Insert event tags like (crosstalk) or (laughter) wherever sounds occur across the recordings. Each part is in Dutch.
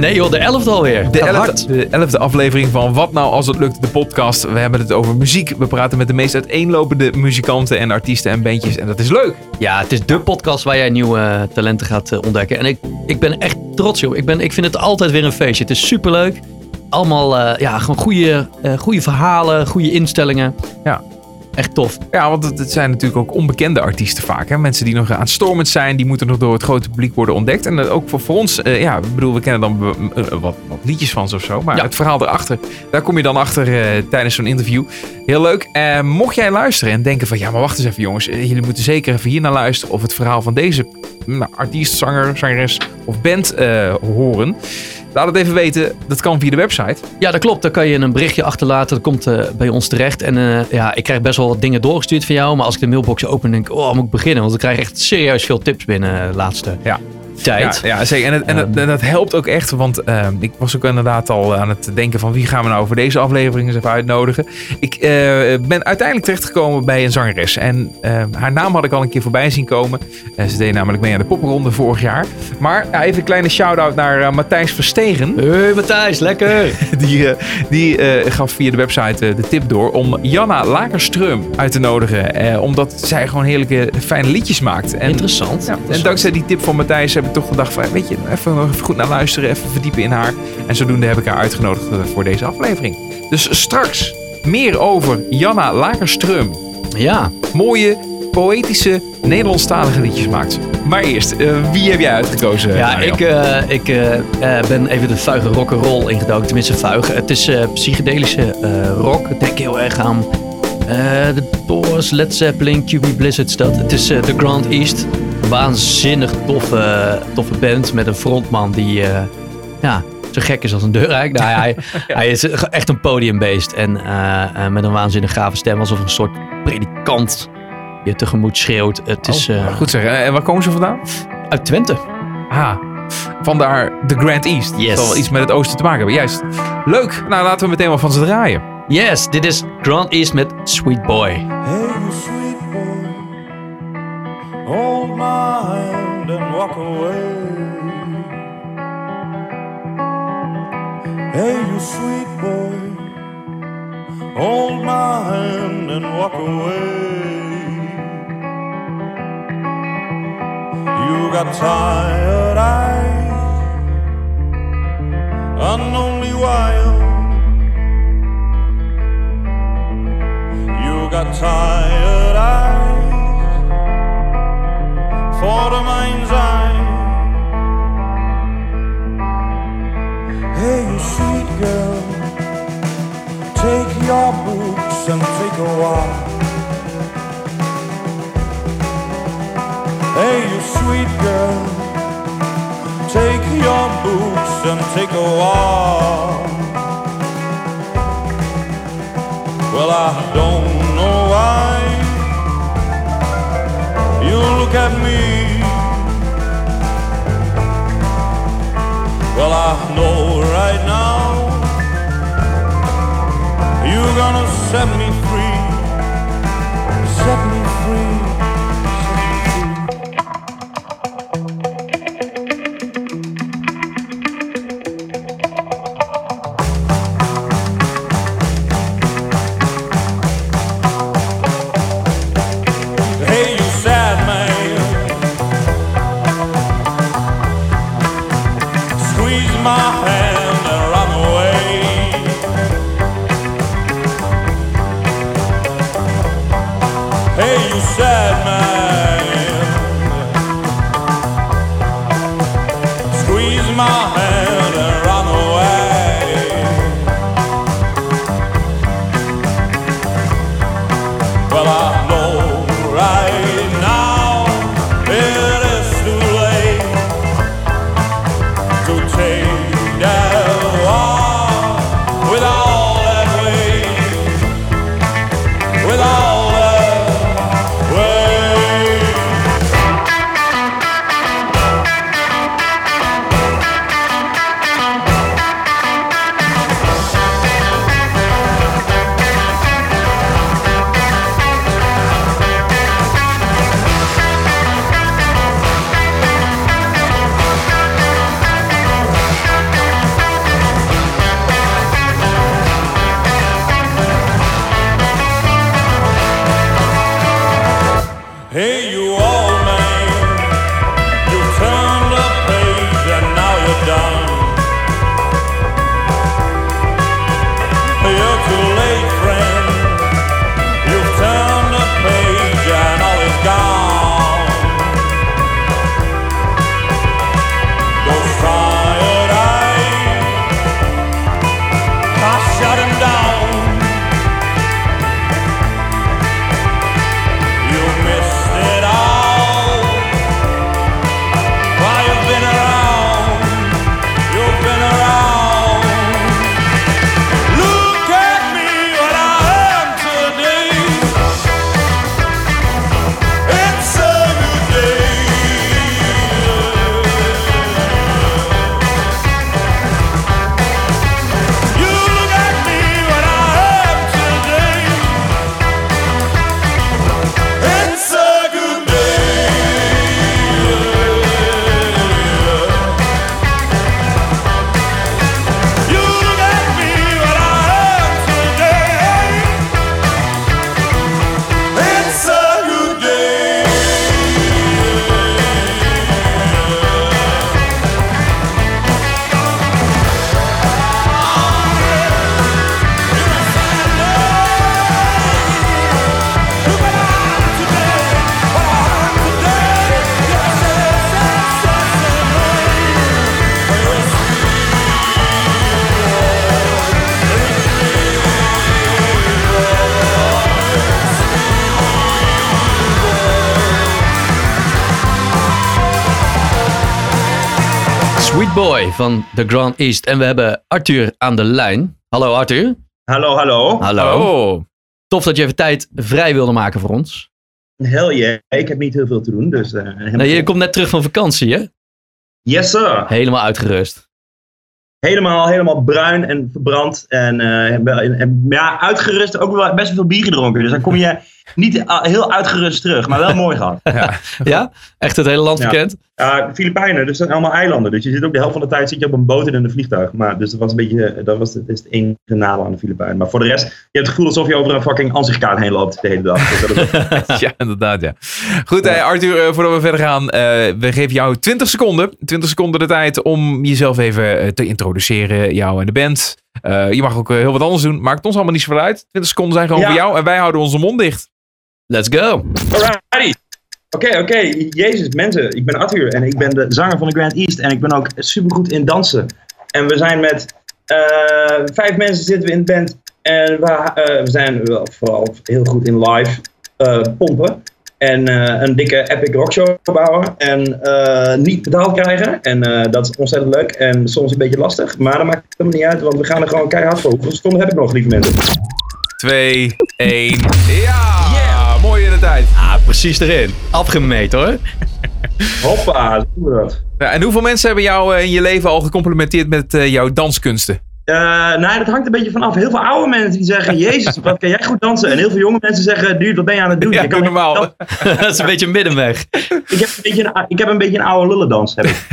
Nee joh, de elfde alweer. De elfde, de elfde aflevering van Wat Nou Als Het Lukt, de podcast. We hebben het over muziek. We praten met de meest uiteenlopende muzikanten en artiesten en bandjes. En dat is leuk. Ja, het is de podcast waar jij nieuwe eh, talenten gaat eh, ontdekken. En ik, ik ben echt trots, joh. Ik, ben, ik vind het altijd weer een feestje. Het is superleuk. Allemaal eh, ja, gewoon goede, eh, goede verhalen, goede instellingen. Ja. Echt tof. Ja, want het, zijn natuurlijk ook onbekende artiesten vaak. Hè? Mensen die nog aanstormend zijn, die moeten nog door het grote publiek worden ontdekt. En eh, ook voor, voor ons, eh, ja, ik bedoel, we kennen dan eh, wat, wat liedjes van ze of zo. Maar Ja. het verhaal erachter, daar kom je dan achter tijdens zo'n interview. Heel leuk. Mocht jij luisteren en denken van, ja, maar wacht eens even jongens. jullie moeten zeker even hier naar luisteren of het verhaal van deze nou, artiest, zanger, zangeres of band horen. Laat het even weten. Dat kan via de website. Ja, dat klopt. Dan kan je een berichtje achterlaten. Dat komt eh, bij ons terecht. En eh, ja, ik krijg best wel wat dingen doorgestuurd van jou. Maar als ik de mailbox open, denk ik, oh, moet ik beginnen? Want ik krijg echt serieus veel tips binnen eh, de laatste Ja. Tijd. Ja, ja zeker. En, het, en, het- en dat helpt ook echt. Want eh, ik was ook inderdaad al aan het denken van wie gaan we nou voor deze aflevering eens even uitnodigen. Ik eh, ben uiteindelijk terechtgekomen bij een zangeres. En eh, haar naam had ik al een keer voorbij zien komen. Eh, ze deed namelijk mee aan de popronde vorig jaar. Maar ja, even een kleine shout-out naar eh, Matthijs Verstegen. Hey Matthijs, lekker! (laughs) Die, eh, die eh, gaf via de website de tip door om Janna Lagerström uit te nodigen. Eh, omdat zij gewoon heerlijke, fijne liedjes maakt. En Interessant. ja, en dankzij die tip van Matthijs heb ik toch gedacht van, weet je, even, goed naar luisteren, even verdiepen in haar. En zodoende heb ik haar uitgenodigd eh, voor deze aflevering. Dus straks meer over Janna Lagerström. Ja, Mooie, poëtische, Nederlandstalige liedjes maakt. Maar eerst, eh, wie heb jij uitgekozen? ja Mario? ik, eh, ik ben even de vuige rock'n'roll ingedoken. Tenminste, vuig. Het is psychedelische rock. Ik denk heel erg aan de Doors, Led Zeppelin, QB Blizzard dat. Het is The Grand East. Waanzinnig toffe, toffe band met een frontman die eh, ja, zo gek is als een deur eigenlijk. Nou, hij, (laughs) hij is echt een podiumbeest. En eh, eh, met een waanzinnig gave stem. Alsof een soort predikant je tegemoet schreeuwt. Het is Oh, eh, goed zeggen. En waar komen ze vandaan? uit Twente. Ah, vandaar de Grand East. Yes. Dat zal wel iets met het oosten te maken hebben. Juist. Leuk. Nou, laten we meteen wel van ze draaien. Yes, dit is Grand East met Sweet Boy. Hey, my and walk away. Hey, you sweet boy, hold my hand and walk away. You got tired eyes, and only while. You got tired eyes for the mind's eye. Hey, you sweet girl, take your books and take a walk. Hey, you sweet girl, take your books and take a walk. Well, I don't know why you look at me. Well, I know right now you're gonna set me free. it. Sweet Boy van The Grand East. En we hebben Arthur aan de lijn. Hallo Arthur. Hallo, hallo. Hallo. Oh. Tof dat je even tijd vrij wilde maken voor ons. Hell yeah. Ik heb niet heel veel te doen, dus... eh, helemaal Nee, je komt net terug van vakantie, hè? Yes, sir. Helemaal uitgerust. Helemaal, helemaal bruin en verbrand. En, eh, en, ja, uitgerust. Ook wel best wel veel bier gedronken. Dus dan kom je (laughs) niet ah, heel uitgerust terug. Maar wel mooi gehad. (laughs) Ja? Echt het hele land Ja. bekend? Ja, Filipijnen, dus dat zijn allemaal eilanden. Dus je zit ook de helft van de tijd zit je op een boot en in een vliegtuig. Maar dus dat was een beetje, dat was het, is het enige nadeel aan de Filipijnen. Maar voor de rest, je hebt het gevoel alsof je over een fucking ansichtkaart heen loopt de hele dag. Dus dat is- (laughs) Ja, inderdaad, ja. Goed, eh, Arthur, eh, voordat we verder gaan. eh, we geven jou 20 seconden. 20 seconden de tijd om jezelf even eh, te introduceren. Jou en de band. Eh, je mag ook eh, heel wat anders doen. Maakt ons allemaal niet zoveel uit. 20 seconden zijn gewoon Ja. voor jou. En wij houden onze mond dicht. Let's go. Alrighty. Oké, oké. Jezus, mensen. Ik ben Arthur en ik ben de zanger van de Grand East. En ik ben ook supergoed in dansen. En we zijn met eh, vijf mensen zitten we in de band. En we, eh, we zijn wel vooral heel goed in live eh, pompen. En een dikke epic rockshow bouwen. En niet betaald krijgen. En dat is ontzettend leuk. En soms een beetje lastig. Maar dat maakt het helemaal niet uit. Want we gaan er gewoon keihard voor. Hoeveel seconden heb ik nog, lieve mensen? 2, 1. Ja! Tijd. Ah, precies erin. Afgemeten hoor. (laughs) Hoppa, doen we dat. Ja, en hoeveel mensen hebben jou eh, in je leven al gecomplimenteerd met eh, jouw danskunsten? Eh, nee, dat hangt een beetje vanaf. Heel veel oude mensen die zeggen, (laughs) jezus, wat kan jij goed dansen? En heel veel jonge mensen zeggen, dude, wat ben je aan het doen? Ja, doe kan normaal. (laughs) dat is een beetje een middenweg. Ik heb een beetje een, ik heb een, beetje een oude lullendans. Heb ik.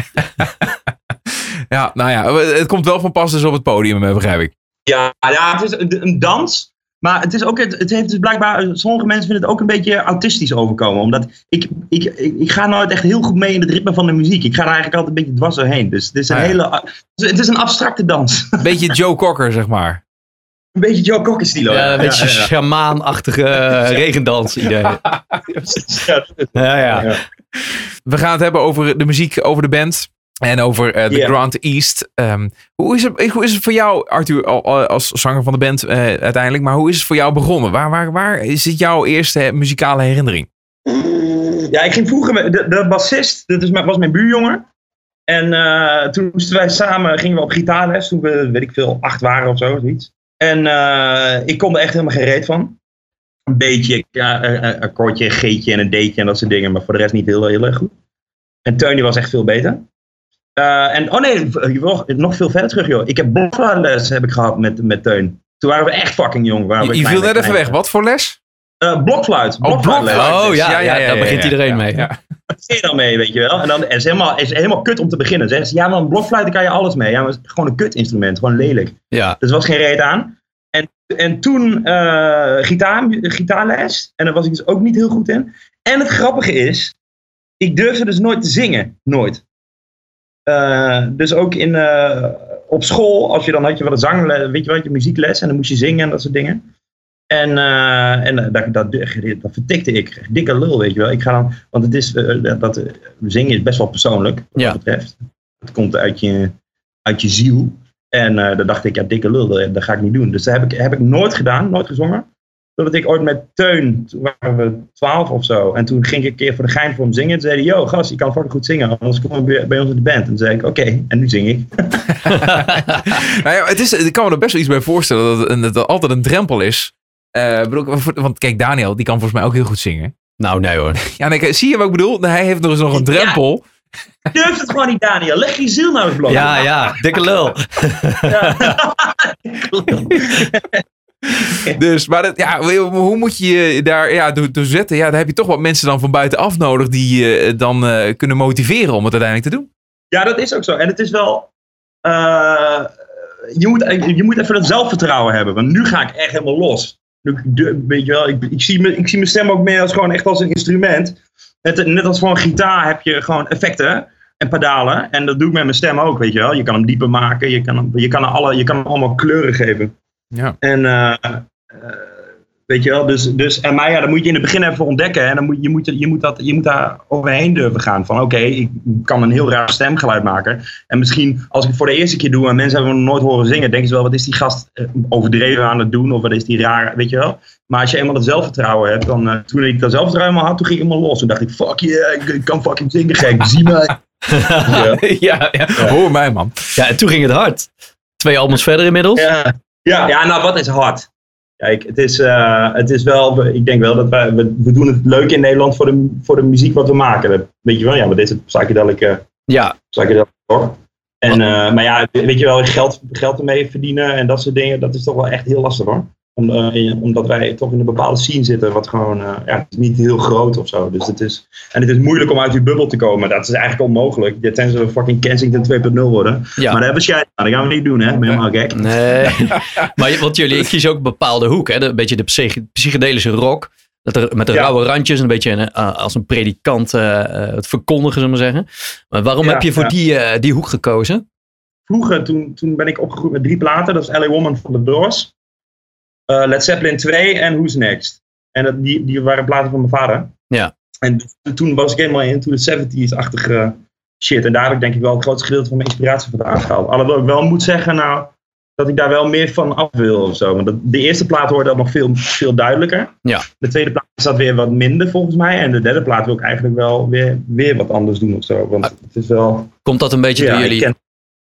Ja, nou ja, het komt wel van pas dus op het podium, begrijp ik. Ja, ja, het is een dans. Maar het, is ook, het, het heeft dus blijkbaar, sommige mensen vinden het ook een beetje autistisch overkomen. Omdat ik, ik, ik, ik ga nooit echt heel goed mee in het ritme van de muziek. Ik ga er eigenlijk altijd een beetje dwars doorheen. Dus het is een Ah, ja. hele, het is een abstracte dans. Een beetje Joe Cocker, zeg maar. (laughs) een beetje Joe Cocker stilo. Ja, een beetje shamaanachtige eh, (laughs) regendans idee. ja. Ja, Ja, ja. Ja. We gaan het hebben over de muziek, over de band. En over eh, de Ja. Grand East. Ehm, hoe, is het, hoe is het voor jou, Arthur, al- al- als zanger van de band eh, uiteindelijk. Maar hoe is het voor jou begonnen? Waar, waar, waar is het jouw eerste eh, muzikale herinnering? Ja, ik ging vroeger met de, de bassist, dat is, was mijn buurjongen. En eh, toen moesten wij samen, gingen we op gitaarles, toen we, weet ik veel, acht waren of zo, zoiets. En eh, ik kon er echt helemaal geen reet van. Een beetje, ja, een akkoordje, een G'tje en een D'tje en dat soort dingen, maar voor de rest niet heel, heel erg goed. En Teun die was echt veel beter. Eh, en, oh nee, nog, nog veel verder terug joh. Ik heb blokfluitles heb ik gehad met, met Teun. Toen waren we echt fucking jong. waren Je, viel net even weg. Wat voor les? Eh, blokfluit. blokfluitles. Oh ja, ja, daar begint iedereen mee. Ja. Wat je dan mee, weet je wel? En dan is het helemaal, is helemaal kut om te beginnen. Zeggen ze, ja, maar een blokfluit, daar kan je alles mee. Ja, maar het is gewoon een kutinstrument, gewoon lelijk. Ja. Dus er was geen reet aan. En, en toen eh, gitaar, gitaarles. En daar was ik dus ook niet heel goed in. En het grappige is, ik durfde dus nooit te zingen. Nooit. Eh, dus ook in, eh, op school, als je dan had je wel een zangles, weet je wat, je muziekles. En dan moest je zingen en dat soort dingen. En, eh, en dat, dat, dat vertikte ik. Dikke lul, weet je wel. Ik ga dan, want het is, dat, zingen is best wel persoonlijk, wat Ja. dat betreft. Het komt uit je, uit je ziel. En dan dacht ik, ja, dikke lul, dat, dat ga ik niet doen. Dus dat heb ik, heb ik nooit gedaan, nooit gezongen. Totdat ik ooit met Teun, toen waren we twaalf of zo. En toen ging ik een keer voor de gein voor hem zingen. En toen zei hij, yo gast, je kan fucking goed zingen. Anders kom je bij- bij ons in de band. En toen zei ik, oké, en nu zing ik. (laughs) Nou ja, het is, ik kan me er best wel iets bij voorstellen dat het, dat het altijd een drempel is. Eh, bedoel, want kijk, Daniel, die kan volgens mij ook heel goed zingen. Nou, nee hoor. (laughs) Ja, nee, kijk, zie je wat ik bedoel? Hij heeft nog eens nog een drempel. Durf het gewoon niet, Daniel. Leg je ziel nou eens bloot. Ja, ja, dikke lul. (laughs) (laughs) Dus, maar dat, ja, hoe moet je je daar ja, door, door zetten? Ja, daar heb je toch wat mensen dan van buitenaf nodig die je dan eh, kunnen motiveren om het uiteindelijk te doen. Ja, dat is ook zo. En het is wel. eh, je, moet, je moet even dat zelfvertrouwen hebben. Want nu ga ik echt helemaal los. Nu, weet je wel, ik, ik, zie me, ik zie mijn stem ook meer als gewoon echt als een instrument. Net, net als voor een gitaar heb je gewoon effecten en pedalen. En dat doe ik met mijn stem ook, weet je wel. Je kan hem dieper maken. Je kan hem, je kan, alle, je kan hem allemaal kleuren geven. Ja. En eh, eh, weet je wel, dus, dus en maar ja, dan moet je in het begin even ontdekken. En dan moet je, moet, je, moet, dat, je moet daar overheen durven gaan. Van oké, ik kan een heel raar stemgeluid maken. En misschien als ik het voor de eerste keer doe en mensen hebben me nooit horen zingen, denken ze wel, wat is die gast eh, overdreven aan het doen? Of wat is die raar, weet je wel. Maar als je eenmaal dat zelfvertrouwen hebt, dan eh, toen ik dat zelfvertrouwen had, toen ging ik helemaal los. Toen dacht ik, fuck yeah, ik, ik kan fucking zingen gek, zie mij. (laughs) ja. ja, ja, hoor mij man. Ja, en toen ging het hard. Twee albums verder inmiddels. Ja. Ja, ja, nou wat is hard? Kijk, het is, eh, het is wel, ik denk wel dat wij, we, we doen het leuk in Nederland voor de, voor de muziek wat we maken. Dat, weet je wel, ja, maar dit is psychedelic, Ja, psychedelic rock. En, uh, maar ja, weet je wel, geld, geld ermee verdienen en dat soort dingen, dat is toch wel echt heel lastig hoor. Om, uh, omdat wij toch in een bepaalde scene zitten, wat gewoon, uh, ja, het is niet heel groot of zo. Dus het is, en het is moeilijk om uit die bubbel te komen. Dat is eigenlijk onmogelijk. Tenzij we fucking Kensington 2.0 worden. Ja. Maar dat hebben. Nou, dat gaan we niet doen, hè? Ben helemaal gek? nee. (laughs) maar want jullie kiezen ook een bepaalde hoek, hè? Een beetje de psych- psychedelische rock. Dat er, met de Ja. rauwe randjes, een beetje een, uh, als een predikant uh, het verkondigen, zullen we maar zeggen. Maar waarom Ja, heb je voor ja. die, uh, die hoek gekozen? Vroeger, toen, toen ben ik opgegroeid met drie platen. Dat is LA Woman van The Doors. Uh, Led Zeppelin 2 en Who's Next. En dat, die, die waren platen van mijn vader. Ja. En toen was ik helemaal into de 70s-achtige shit. En daar heb ik denk ik wel het grootste gedeelte van mijn inspiratie vandaan gehaald. Alhoewel ik wel moet zeggen, nou, dat ik daar wel meer van af wil of zo. Want de eerste plaat hoorde dat nog veel, veel duidelijker. Ja. De tweede plaat is dat weer wat minder volgens mij. En de derde plaat wil ik eigenlijk wel weer, weer wat anders doen of zo. Want het is wel... Komt dat een beetje Ja, door jullie, ken-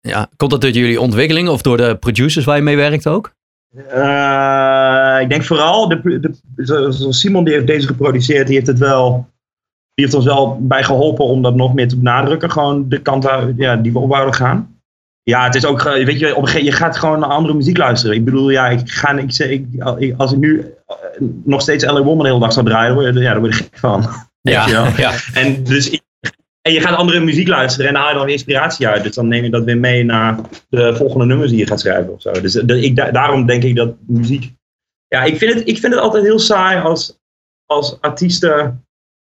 ja, komt dat door jullie ontwikkeling of door de producers waar je mee werkt ook? Eh, ik denk vooral, de, de, Simon die heeft deze geproduceerd, die heeft het wel, die heeft ons wel bij geholpen om dat nog meer te benadrukken. Gewoon de kant waar, ja, die we op wouden gaan. Ja, het is ook, weet je, op een gegeven je gaat gewoon naar andere muziek luisteren. Ik bedoel, ja, ik ga, ik, zeg- ik, ik- als ik nu eh, nog steeds LA Woman de hele dag zou draaien, dan word je, ja, dan word je gek van. (laughs) Wel? ja. En, dus, ik- en je gaat andere muziek luisteren en daar haal je dan inspiratie uit. Dus dan neem je dat weer mee naar de volgende nummers die je gaat schrijven of zo. Dus de, ik, da- daarom denk ik dat muziek... Ja, ik vind het, ik vind het altijd heel saai als, als artiesten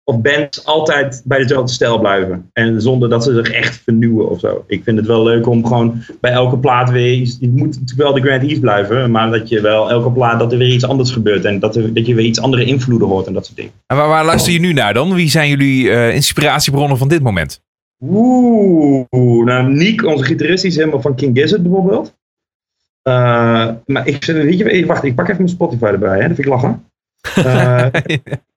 of bands altijd bij dezelfde stijl blijven. En zonder dat ze zich echt vernieuwen of zo. Ik vind het wel leuk om gewoon bij elke plaat weer... iets- Je moet natuurlijk wel de Grand East blijven, maar dat je wel elke plaat... dat er weer iets anders gebeurt en dat, er, dat je weer iets andere invloeden hoort en dat soort dingen. En waar, waar luister je nu naar dan? Wie zijn jullie eh, inspiratiebronnen van dit moment? Oeh, nou Niek, onze gitarist, is helemaal van King Gizzard bijvoorbeeld. Eh, maar ik, weet je, wacht, ik pak even mijn Spotify erbij, hè? dat vind ik lachen. Eh,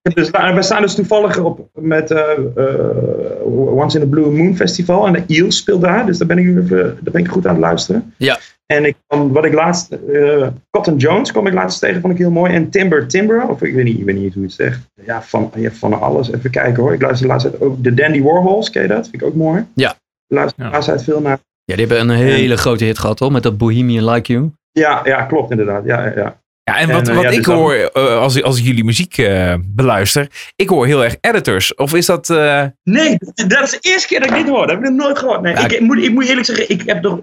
(laughs) dus, daar- wij staan dus toevallig op met eh, eh, Once in a Blue Moon Festival en de Eels speelt daar, dus daar ben ik nu even, daar ben ik goed aan het luisteren. Ja. En ik, wat ik laatst, eh, Cotton Jones kwam ik laatst tegen, vond ik heel mooi. En Timber Timber, of ik weet niet, ik weet niet hoe je het zegt. Ja, van, ja, van alles. Even kijken hoor. Ik luister de laatste tijd ook de Dandy Warhols, ken je dat? Vind ik ook mooi. Ja. Ik luister Ja. laatste tijd veel naar. Ja, die hebben een hele grote hit gehad hoor, met dat Bohemian Like You. Ja, ja, klopt inderdaad. Ja, ja, ja. En En, wat, eh, wat ja, ik dus dan- hoor eh, als, ik- als ik jullie muziek eh, beluister, ik hoor heel erg editors. Of is dat... eh, Nee, dat is de eerste keer dat ik dit hoor. Dat heb ik nog nooit gehoord. Nee, Ja, ik, moet, ik moet eerlijk zeggen, ik heb, nog,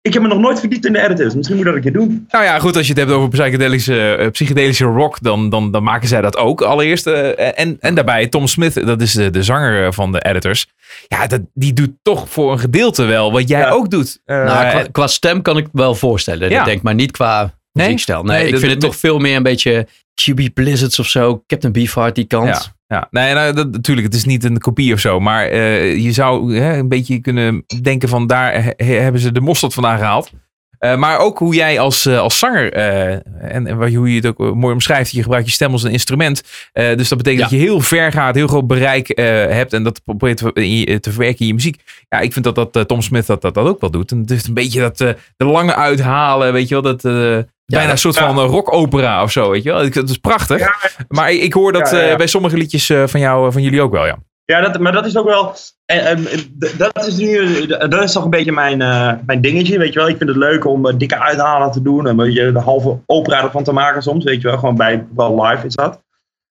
ik heb me nog nooit verdiept in de editors. Misschien moet ik dat een keer doen. Nou ja, goed, als je het hebt over psychedelische, psychedelische rock, dan, dan, dan maken zij dat ook allereerst. eh, en, en daarbij Tom Smith, dat is de, de zanger van de editors. Ja, dat, die doet toch voor een gedeelte wel wat jij Ja. ook doet. Eh, nou, qua, qua stem kan ik wel voorstellen. Ja. Ik denk maar niet qua Nee? muziekstijl. Nee, Nee, ik dat- vind het toch veel meer een beetje QB Blizzards of zo. Captain Beefheart, die kant. Ja. Ja, nee, nou, dat, natuurlijk, het is niet een kopie of zo. Maar eh, je zou hè, een beetje kunnen denken van daar he- hebben ze de mosterd vandaan gehaald. Eh, maar ook hoe jij als, eh, als zanger, en, en hoe je het ook mooi omschrijft, je gebruikt je stem als een instrument. Dus dat betekent Ja. dat je heel ver gaat, heel groot bereik hebt en dat probeert te, te verwerken in je muziek. Ja, ik vind dat, dat Tom Smith dat, dat, dat ook wel doet. En het is een beetje dat de lange uithalen, weet je wel, dat... bijna een soort van eh, rockopera of zo, weet je wel. Dat is prachtig. Maar ik, hoor dat eh, bij sommige liedjes eh, van jou, van jullie ook wel, ja. Ja, dat, maar dat is ook wel. En, en, d- dat is nu. Dat is toch een beetje mijn, mijn dingetje. Weet je wel, ik vind het leuk om dikke uithalen te doen. En een de halve opera ervan te maken soms. Weet je wel, gewoon bij wel live is dat.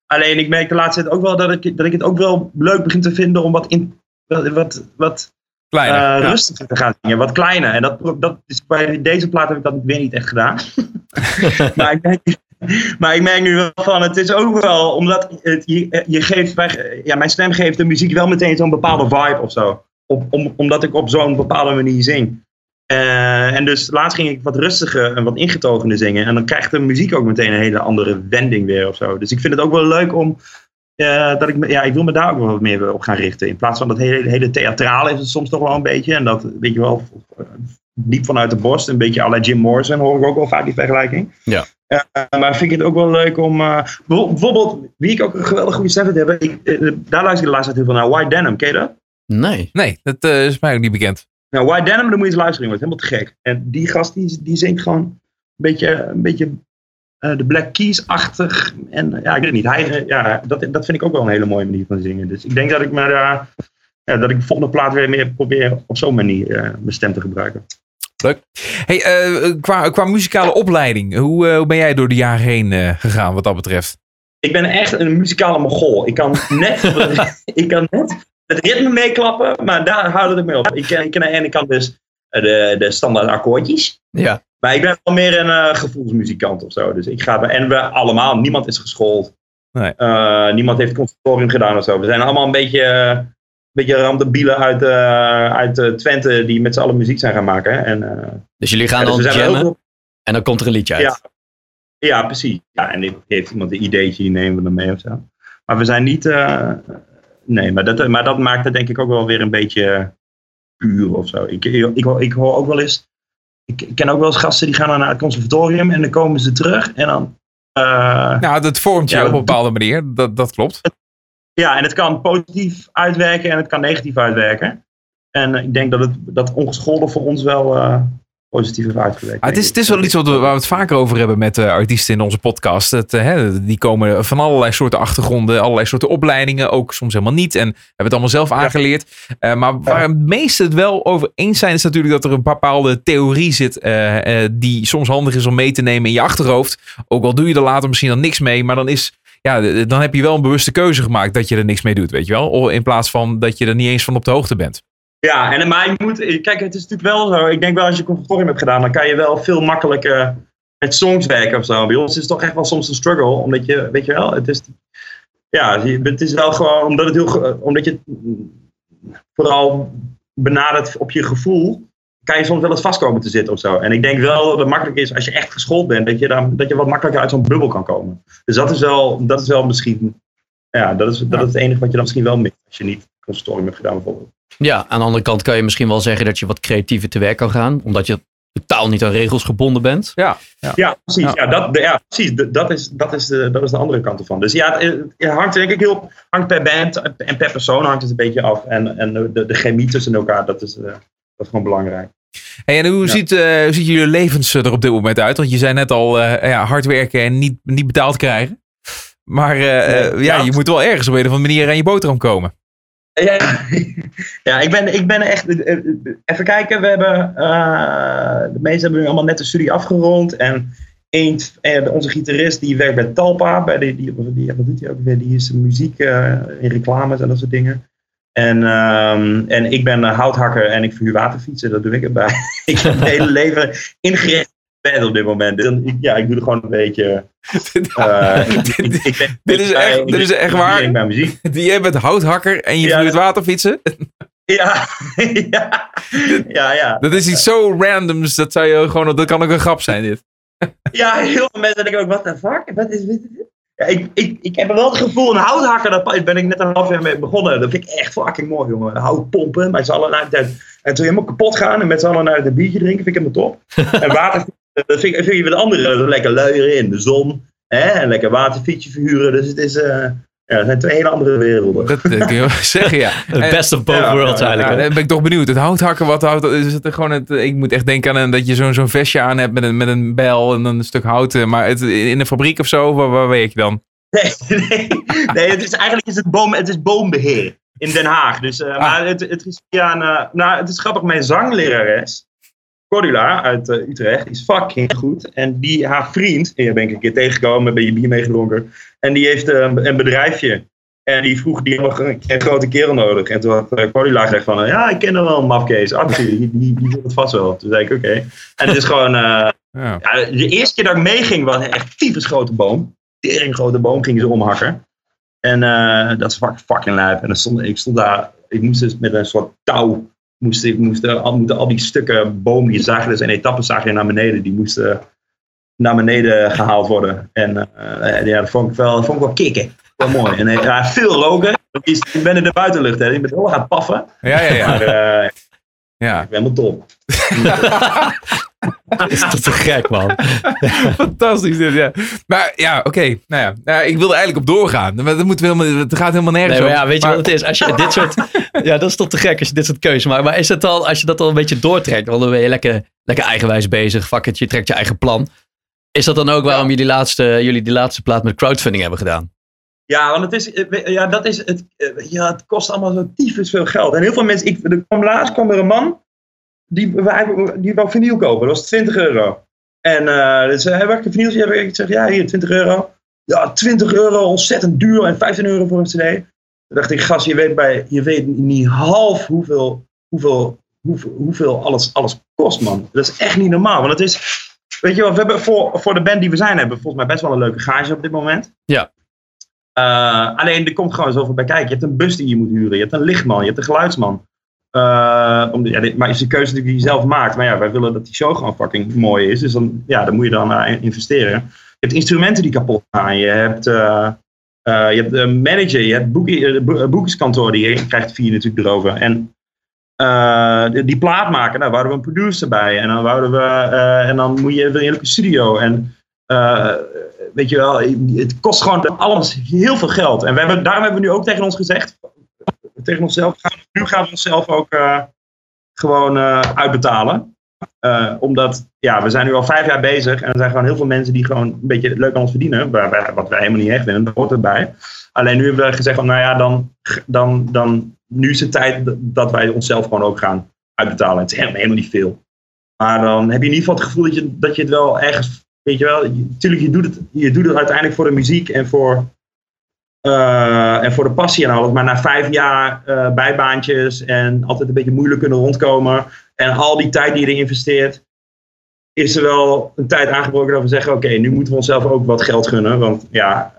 Alleen ik merk de laatste tijd ook wel dat ik, dat ik het ook wel leuk begin te vinden om wat, in, wat, wat, Kleiner. ja. rustiger te gaan zingen. Wat kleiner. En dat, dat is, bij deze plaat heb ik dat weer niet echt gedaan. (laughs) maar, ik merk, ik nu wel van, het is ook wel, omdat het, je, je geeft, ja, mijn stem geeft de muziek wel meteen zo'n bepaalde vibe of zo. Om, omdat ik op zo'n bepaalde manier zing. Eh, en dus laatst ging ik wat rustiger en wat ingetogener zingen. En dan krijgt de muziek ook meteen een hele andere wending weer of zo. Dus ik vind het ook wel leuk om. eh, dat ik, ja, ik wil me daar ook wel wat meer op gaan richten. In plaats van dat hele, hele theatrale is het soms toch wel een beetje. En dat, weet je wel, diep vanuit de borst. Een beetje à la Jim Morrison hoor ik ook wel vaak die vergelijking. Ja. Eh, maar vind ik het ook wel leuk om. eh, bijvo- bijvoorbeeld, wie ik ook een geweldig goede stem vind hebben. Ik, daar luister ik de laatste tijd heel veel naar. White Denim, ken je dat? Nee. Nee, dat eh, is mij ook niet bekend. Nou, White Denim, dan moet je eens luisteren, jongens. Helemaal te gek. En die gast, die, die zingt gewoon een beetje, een beetje eh, de Black Keys-achtig. En ja, ik weet niet. Hij, ja, dat, dat vind ik ook wel een hele mooie manier van zingen. Dus ik denk dat ik me daar, ja, dat ik de volgende plaat weer meer probeer op zo'n manier eh, mijn stem te gebruiken. Hey, eh, qua, qua muzikale opleiding, hoe, eh, hoe ben jij door de jaren heen gegaan wat dat betreft? Ik ben echt een muzikale mogol. Ik kan net, (laughs) ik kan net het ritme meeklappen, maar daar houdt het mee op. Ik, ken- ik ken aan de ene kant dus de, de standaard akkoordjes. Ja. Maar ik ben wel meer een gevoelsmuzikant of zo. Dus ik ga, en we allemaal, niemand is geschoold. Nee. Niemand heeft conservatorium gedaan of zo. We zijn allemaal een beetje, beetje randebielen uit, eh, uit eh, Twente die met z'n allen muziek zijn gaan maken. En, eh, Dus jullie gaan ja, dus dan jammen en dan komt er een liedje uit. Ja. ja, precies. Ja, en dan heeft iemand een ideetje, die nemen we dan mee of zo. Maar we zijn niet... eh, nee, maar dat, maar dat maakt het denk ik ook wel weer een beetje puur of zo. Ik, ik, ik, hoor- ik hoor ook wel eens... Ik, ik ken ook wel eens gasten die gaan dan naar het conservatorium en dan komen ze terug en dan... eh, Nou, dat vormt je Ja, op een bepaalde manier. Dat, dat klopt. Ja, en het kan positief uitwerken en het kan negatief uitwerken. En ik denk dat het dat ongeschoolde voor ons wel eh, positief heeft uitgewerkt. Ah, het, is, het is wel iets wat we, waar we het vaker over hebben met eh, artiesten in onze podcast. Het, eh, hè, die komen van allerlei soorten achtergronden, allerlei soorten opleidingen, ook soms helemaal niet. En hebben het allemaal zelf aangeleerd. Maar waar de meesten het wel over eens zijn, is natuurlijk dat er een bepaalde theorie zit die soms handig is om mee te nemen in je achterhoofd. Ook al doe je er later misschien dan niks mee, maar dan is... Ja, dan heb je wel een bewuste keuze gemaakt dat je er niks mee doet, weet je wel? In plaats van dat je er niet eens van op de hoogte bent. Ja, en, maar je moet, kijk, het is natuurlijk wel zo. Ik denk wel als je conservatorium hebt gedaan, dan kan je wel veel makkelijker met songs werken of zo. Bij ons is het toch echt wel soms een struggle, omdat je, weet je wel, het is, ja, het is wel gewoon, omdat het heel, omdat je vooral benadert op je gevoel, kan je soms wel eens vast komen te zitten of zo. En ik denk wel dat het makkelijk is als je echt geschoold bent, dat je, dan, dat je wat makkelijker uit zo'n bubbel kan komen. Dus dat is wel, dat is wel misschien, ja, dat is, dat is het enige wat je dan misschien wel mist als je niet conservatorium hebt gedaan bijvoorbeeld. Ja, aan de andere kant kan je misschien wel zeggen dat je wat creatiever te werk kan gaan. Omdat je totaal niet aan regels gebonden bent. Ja, Ja, precies. Ja. Dat, de- ja, precies. Dat is, dat, is de, dat is de andere kant ervan. Dus ja, het, het hangt denk ik heel hangt per band en per persoon hangt het een beetje af. En, en de, de chemie tussen elkaar, dat is, eh, is gewoon belangrijk. Hey, en hoe, Ja. ziet, eh, hoe ziet jullie levens er op dit moment uit? Want je zei net al, eh, ja, hard werken en niet, niet betaald krijgen. Maar eh, eh, Nee, ja, ja. je moet wel ergens op een of andere manier aan je boterham komen. Ja, ja ik, ben, ik ben echt. eh, eh, Even kijken, we hebben. eh, de meesten hebben nu allemaal net de studie afgerond. En een, eh, onze gitarist die werkt bij Talpa. Bij die, die, die, wat doet hij ook weer? Die is muziek eh, in reclames en dat soort dingen. En, ehm, en ik ben eh, houthakker en ik verhuur waterfietsen, dat doe ik erbij. (laughs) ik heb mijn hele leven ingericht op band op dit moment. Dus ik, ja, ik doe er gewoon een beetje. (laughs) eh, ik- ik- ik ben- (laughs) Dit is echt- dit is echt waar? ik ben muziek. Jij bent houthakker en je Ja, waterfietsen. Ja, ja, ja, ja. Dat is iets zo randoms, dat, zou je gewoon, dat kan ook een grap zijn dit. Ja, heel veel mensen denken ook, wat de fuck? Wat is dit? Ja, ik, ik, ik heb wel het gevoel, een houthakker, daar ben ik net een half jaar mee begonnen. Dat vind ik echt fucking mooi, jongen. Hout pompen, met z'n allen naar de En toen helemaal kapot gaan en met z'n allen naar het biertje drinken, vind ik helemaal top. (laughs) En water, dat vind ik, vind weer de andere. Dat lekker luieren in de zon. Hè? En lekker waterfietsje verhuren. Dus het is, eh, ja, het zijn twee hele andere werelden. Dat, dat kun je wel (laughs) zeggen, ja. (laughs) Het best of both ja, worlds ja, Ja, eigenlijk. dan ben ik toch benieuwd. Het houthakken, wat houdt is het gewoon het, Ik moet echt denken aan een, dat je zo'n zo'n vestje aan hebt met een, met een bijl en dan een stuk hout. eh, Maar het, in een fabriek of zo, waar, waar werk je dan? Nee, nee, nee het is, eigenlijk is het, boom, het is boombeheer in Den Haag. Dus, eh, Maar het, het is via een, eh, nou, het is grappig, mijn zanglerares, Cordula uit eh, Utrecht, die is fucking goed. En die, haar vriend, hier ben ik een keer tegengekomen, ben je bier meegedronken. En die heeft eh, een, een bedrijfje. En die vroeg, die hebben een, een grote kerel nodig. En toen had eh, Cordula gezegd van, ja, ik ken er wel een mafkees. Arthur, die, die, die doet het vast wel. Toen zei ik, oké. En het is gewoon... Ja. ja, de eerste keer dat ik meeging was een echt tyfus grote boom. Tering grote boom gingen ze omhakken. En eh, dat is fuck- fucking lijp. En dan stond, ik stond daar, ik moest dus met een soort touw, moest, ik moest, er al, moeten al die stukken boom, die zagen dus zagen je naar beneden, die moesten naar beneden gehaald worden. En eh, ja, dat vond ik wel, dat vond ik wel kicken. Wel mooi. En ja, veel roken. Ik ben in de buitenlucht, hè. Ik ben heel gaan paffen. Ja, ja, ja. Maar, eh, Ja, Ik ben helemaal. Dat (laughs) is toch te gek, man. (laughs) fantastisch dit, ja. Maar ja, oké. Nou ja, nou, ik wilde eigenlijk op doorgaan. Maar dat moeten we helemaal, het gaat helemaal nergens Nee, maar ja, weet je Maar- wat het is? Als je dit soort... (laughs) Ja, dat is toch te gek als je dit soort keuzes maakt. Maar is het al, als je dat al een beetje doortrekt, want dan ben je lekker, lekker eigenwijs bezig. Fuck it, je trekt je eigen plan. Is dat dan ook waarom jullie, die laatste, jullie die laatste plaat met crowdfunding hebben gedaan? Ja, want het is, eh, ja, dat is het, eh, ja, het kost allemaal zo tyfus veel geld. En heel veel mensen, ik, er kwam laatst kwam er een man, die, die wou vinyl kopen, dat was 20 euro. En uh, dus hij werkt een vinyltje. Ik zeg, ja, hier, 20 euro. Ja, 20 euro, ontzettend duur. En 15 euro voor een cd. Toen dacht ik, gast, je weet, bij, je weet niet half hoeveel, hoeveel, hoeveel, hoeveel alles, alles kost, man. Dat is echt niet normaal. Want het is, weet je wel, we hebben voor, voor de band die we zijn, hebben volgens mij best wel een leuke gage op dit moment. Ja. Uh, alleen er komt gewoon zoveel bij kijken. Je hebt een bus die je moet huren. Je hebt een lichtman. Je hebt een geluidsman. Uh, om de, ja, maar is een keuze die je zelf maakt. Maar ja, wij willen dat die show gewoon fucking mooi is. Dus dan, ja, dan moet je dan uh, investeren. Je hebt instrumenten die kapot gaan. Je hebt, uh, je hebt een manager. Je hebt boekie, boekingskantoor. Die krijgt vier natuurlijk erover. En die, die plaat maken. Daar wouden we een producer bij. En dan, wouden we, en dan moet je, wil je een studio. En weet je wel, het kost gewoon alles heel veel geld. En hebben, daarom hebben we nu ook tegen ons gezegd, tegen onszelf, nu gaan we onszelf ook uh, gewoon uh, uitbetalen. Uh, omdat, ja, we zijn nu al vijf jaar bezig en er zijn gewoon heel veel mensen die gewoon een beetje leuk aan ons verdienen. Waar wat wij helemaal niet echt vinden, dat hoort erbij. Alleen nu hebben we gezegd van, nou ja, dan, dan, dan nu is het tijd dat wij onszelf gewoon ook gaan uitbetalen. Het is helemaal, helemaal niet veel. Maar dan heb je in ieder geval het gevoel dat je, dat je het wel ergens Weet je wel, natuurlijk, je doet, het, je doet het uiteindelijk voor de muziek en voor, uh, en voor de passie en alles. Maar na vijf jaar uh, bijbaantjes en altijd een beetje moeilijk kunnen rondkomen. En al die tijd die je erin investeert, is er wel een tijd aangebroken dat we zeggen: Oké, okay, nu moeten we onszelf ook wat geld gunnen. Want ja,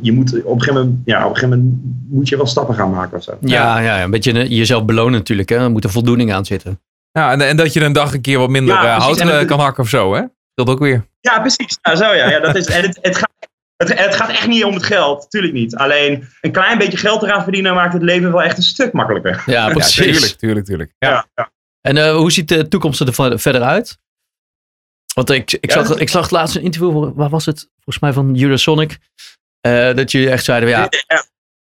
je moet op een gegeven moment, ja, op een gegeven moment moet je wel stappen gaan maken of zo. Ja, ja een beetje jezelf belonen natuurlijk. Hè? Er moet een voldoening aan zitten. Ja, en, en dat je een dag een keer wat minder ja, hout het, kan hakken of zo, hè? Dat ook weer. Ja, precies. Nou, zo ja. ja dat is, en het, het, gaat, het, het, gaat echt niet om het geld, tuurlijk niet. Alleen een klein beetje geld eraan verdienen maakt het leven wel echt een stuk makkelijker. Ja, precies. Ja, tuurlijk, tuurlijk, tuurlijk. Ja. Ja, ja. En uh, hoe ziet de toekomst er verder uit? Want ik, ik, zag, ik zag laatst een interview, waar was het? Volgens mij van Eurosonic. Uh, dat jullie echt zeiden, ja,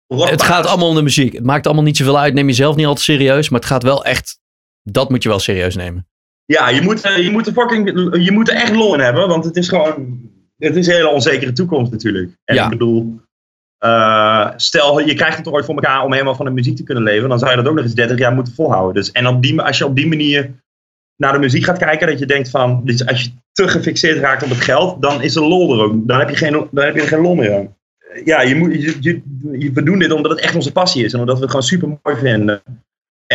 het gaat allemaal om de muziek. Het maakt allemaal niet zoveel uit. Neem jezelf niet altijd serieus, maar het gaat wel echt, dat moet je wel serieus nemen. Ja, je moet, je, moet er fucking, je moet er echt lol in hebben, want het is gewoon. Het is een hele onzekere toekomst natuurlijk. En ja. ik bedoel, uh, stel je krijgt het ooit voor elkaar om helemaal van de muziek te kunnen leven, dan zou je dat ook nog eens 30 jaar moeten volhouden. Dus, en op die, als je op die manier naar de muziek gaat kijken, dat je denkt van, dus als je te gefixeerd raakt op het geld, dan is de lol er ook. Dan heb je, geen, dan heb je er geen lol meer aan. Ja, je moet, je, je, we doen dit omdat het echt onze passie is en omdat we het gewoon super mooi vinden.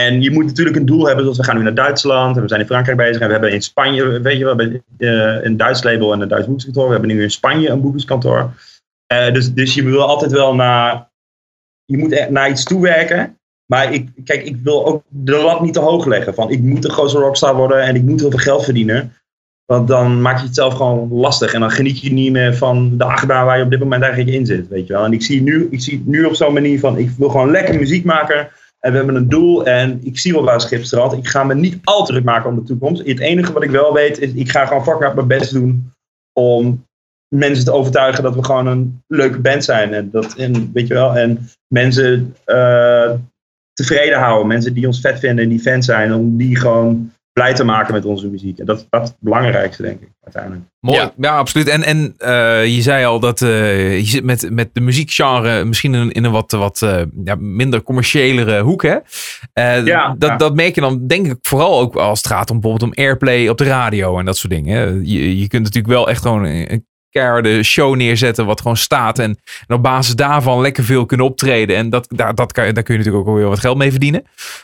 En je moet natuurlijk een doel hebben, zoals we gaan nu naar Duitsland en we zijn in Frankrijk bezig en we hebben in Spanje, weet je wel, we uh, een Duits label en een Duits boekingskantoor. We hebben nu in Spanje een boekingskantoor. Uh, dus, dus je wil altijd wel naar, je moet naar iets toewerken. Maar ik, kijk, ik wil ook de lat niet te hoog leggen. Van ik moet een grote rockstar worden en ik moet heel veel geld verdienen. Want dan maak je het zelf gewoon lastig. En dan geniet je niet meer van de achtbaan waar je op dit moment eigenlijk in zit. Weet je wel. En ik zie nu, ik zie nu op zo'n manier van, ik wil gewoon lekker muziek maken. En we hebben een doel en ik zie wel waar Schipstrand. Ik ga me niet al druk maken om de toekomst. Het enige wat ik wel weet is, ik ga gewoon fucking mijn best doen om mensen te overtuigen dat we gewoon een leuke band zijn. En, dat, en, weet je wel, en mensen uh, tevreden houden. Mensen die ons vet vinden en die fans zijn. Om die gewoon blij te maken met onze muziek. En dat, dat is het belangrijkste, denk ik, uiteindelijk. Mooi, ja, ja absoluut. En, en uh, je zei al dat uh, je zit met, met de muziekgenre misschien in, in een wat, wat uh, ja, minder commerciëlere hoek. Hè? ja, dat, ja. dat merk je dan denk ik vooral ook als het gaat om bijvoorbeeld om airplay op de radio en dat soort dingen. Je, je kunt natuurlijk wel echt gewoon een keiharde show neerzetten wat gewoon staat. En, en, op basis daarvan lekker veel kunnen optreden. En dat, daar, dat kan, daar kun je natuurlijk ook weer wat geld mee verdienen.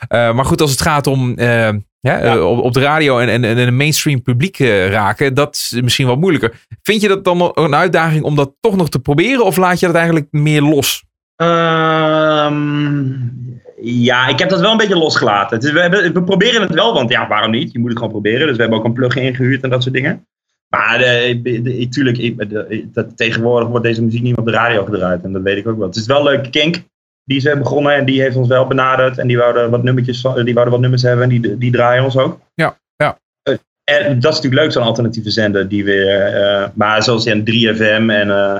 Uh, maar goed, als het gaat om uh, ja, ja. Uh, op, op, de radio en, en, en een mainstream publiek uh, raken, dat is misschien wat moeilijker. Vind je dat dan een uitdaging om dat toch nog te proberen? Of laat je dat eigenlijk meer los? Um, ja, ik heb dat wel een beetje losgelaten. Dus we, hebben, we proberen het wel, want ja, waarom niet? Je moet het gewoon proberen. Dus we hebben ook een plugin ingehuurd en dat soort dingen. Maar de, de, de, tuurlijk, ik, de, dat, tegenwoordig wordt deze muziek niet meer op de radio gedraaid. En dat weet ik ook wel. Het is wel leuk kink. die is begonnen en die heeft ons wel benaderd. En die wouden wat nummertjes, die wouden wat nummers hebben en die, die draaien ons ook. Ja, ja. Eh, En dat is natuurlijk leuk, zo'n alternatieve zender. Die weer, eh, maar zoals in 3FM en, eh,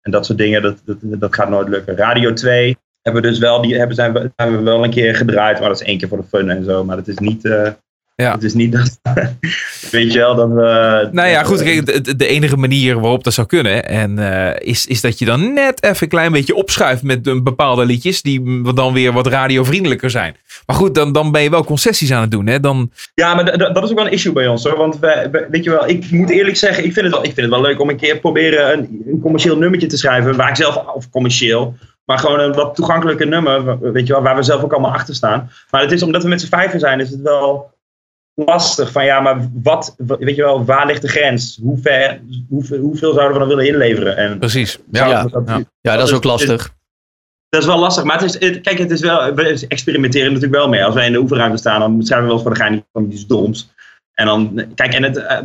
en dat soort dingen, dat, dat, dat gaat nooit lukken. Radio 2 hebben we dus wel, die hebben, zijn, we, hebben we wel een keer gedraaid. Maar dat is één keer voor de fun en zo. Maar het is niet... eh, Ja. Het is niet dat... (laughs) weet je wel, dat we... Nou ja, goed. kijk, de, enige manier waarop dat zou kunnen. En, eh, is, is dat je dan net even een klein beetje opschuift met een bepaalde liedjes. Die dan weer wat radiovriendelijker zijn. Maar goed, dan, dan ben je wel concessies aan het doen. Hè? Dan, Ja, maar dat is ook wel een issue bij ons hoor. Want wij- weet je wel, ik moet eerlijk zeggen, ik vind het wel, ik vind het wel leuk om een keer proberen een, een commercieel nummertje te schrijven. Waar ik zelf, of commercieel, maar gewoon een wat toegankelijke nummer. Weet je wel, waar we zelf ook allemaal achter staan. Maar het is omdat we met z'n vijven zijn, is het wel lastig. Van ja, maar wat, wa- weet je wel, waar ligt de grens? Hoe ver, hoeveel, hoeveel zouden we dan willen inleveren? En, precies. Ja, Ja, dat, ja. Ja, dat is ook lastig. dat is wel lastig, maar het is, het- kijk, het is wel, we experimenteren er natuurlijk wel mee. Als wij in de oefenruimte staan, dan schrijven we wel eens voor de gein van iets doms. En dan, kijk, en het, eh,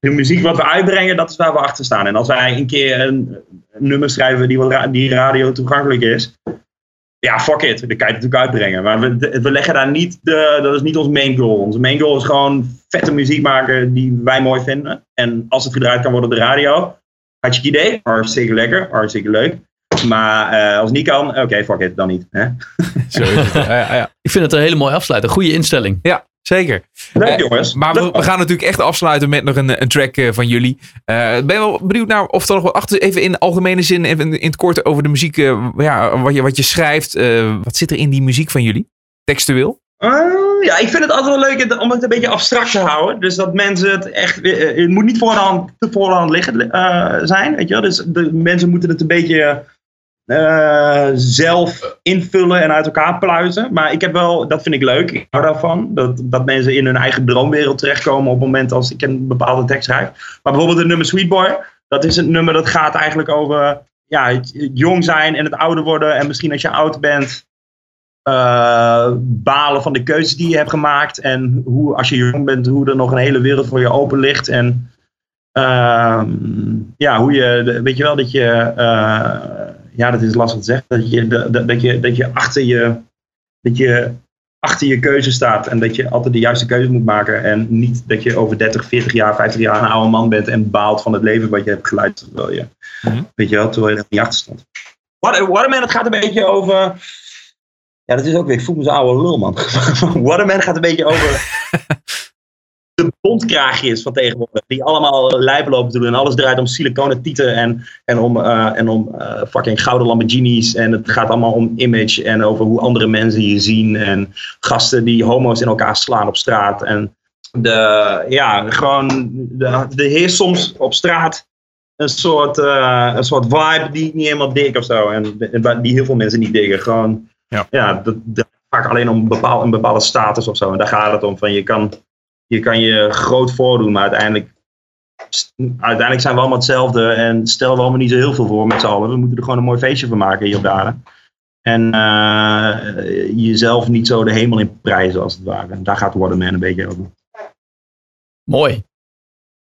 de muziek wat we uitbrengen, dat is waar we achter staan. En als wij een keer een, nummer schrijven die, die radio toegankelijk is, ja, fuck it, dan kan je natuurlijk uitbrengen. Maar we, we leggen daar niet, de, dat is niet ons main goal. Onze main goal is gewoon vette muziek maken die wij mooi vinden. En als het gedraaid kan worden op de radio, had je idee? Hartstikke lekker, hartstikke leuk. Maar eh, als het niet kan, oké, fuck it, dan niet. Hè? (laughs) Zo is het. Ja, ja, ja. Ik vind het een hele mooie afsluiter. Goede instelling. Ja, zeker. Leuk Eh, jongens. Maar we, we gaan natuurlijk echt afsluiten met nog een, een track eh, van jullie. Eh, ben je wel benieuwd naar of er nog wat achter, even in algemene zin, even in het kort over de muziek, eh, ja, wat, je, wat je schrijft. eh, wat zit er in die muziek van jullie? Textueel? Ah, ja, ik vind het altijd wel leuk om het een beetje abstract te houden. Dus dat mensen het echt. eh, Het moet niet voor de hand, te voor de hand liggen eh, zijn. Weet je wel? Dus de mensen moeten het een beetje eh, zelf invullen en uit elkaar pluizen. Maar ik heb wel, dat vind ik leuk. Ik hou daarvan. Dat, dat mensen in hun eigen droomwereld terechtkomen op het moment als ik een bepaalde tekst schrijf. Maar bijvoorbeeld het nummer Sweet Boy. Dat is een nummer dat gaat eigenlijk over ja, het, jong zijn en het ouder worden. En misschien als je oud bent eh, balen van de keuzes die je hebt gemaakt. En hoe, als je jong bent, hoe er nog een hele wereld voor je open ligt. En ehm, ja, hoe je, weet je wel, dat je, eh, ja, dat is lastig te zeggen, dat je, de- dat je, dat je achter je, dat je achter je keuze staat en dat je altijd de juiste keuze moet maken en niet dat je over 30, 40 jaar, 50 jaar een oude man bent en baalt van het leven wat je hebt geleid, terwijl je, Mhm. weet je wel, terwijl je er niet achter stond. What- Waterman, het gaat een beetje over, ja, dat is ook weer, ik voel me zo'n oude lul, man. (laughs) Waterman gaat een beetje over (laughs) de bondkraagjes van tegenwoordig. Die allemaal lijpen lopen te doen. En alles draait om siliconen tieten en, en om, eh, en om eh, fucking gouden Lamborghinis. En het gaat allemaal om image en over hoe andere mensen je zien. En gasten die homo's in elkaar slaan op straat. En de, ja, gewoon, de, de heerst soms op straat een soort, eh, een soort vibe die ik niet helemaal dik of zo. En die heel veel mensen niet diggen. Gewoon, Ja. ja, dat, dat vaak alleen om bepaal, een bepaalde status of zo. En daar gaat het om. Van je kan je kan je groot voordoen, maar uiteindelijk, uiteindelijk zijn we allemaal hetzelfde en stellen we allemaal niet zo heel veel voor met z'n allen. We moeten er gewoon een mooi feestje van maken hier op daar. En eh, jezelf niet zo de hemel in prijzen als het ware. En daar gaat Waterman een beetje over. Mooi.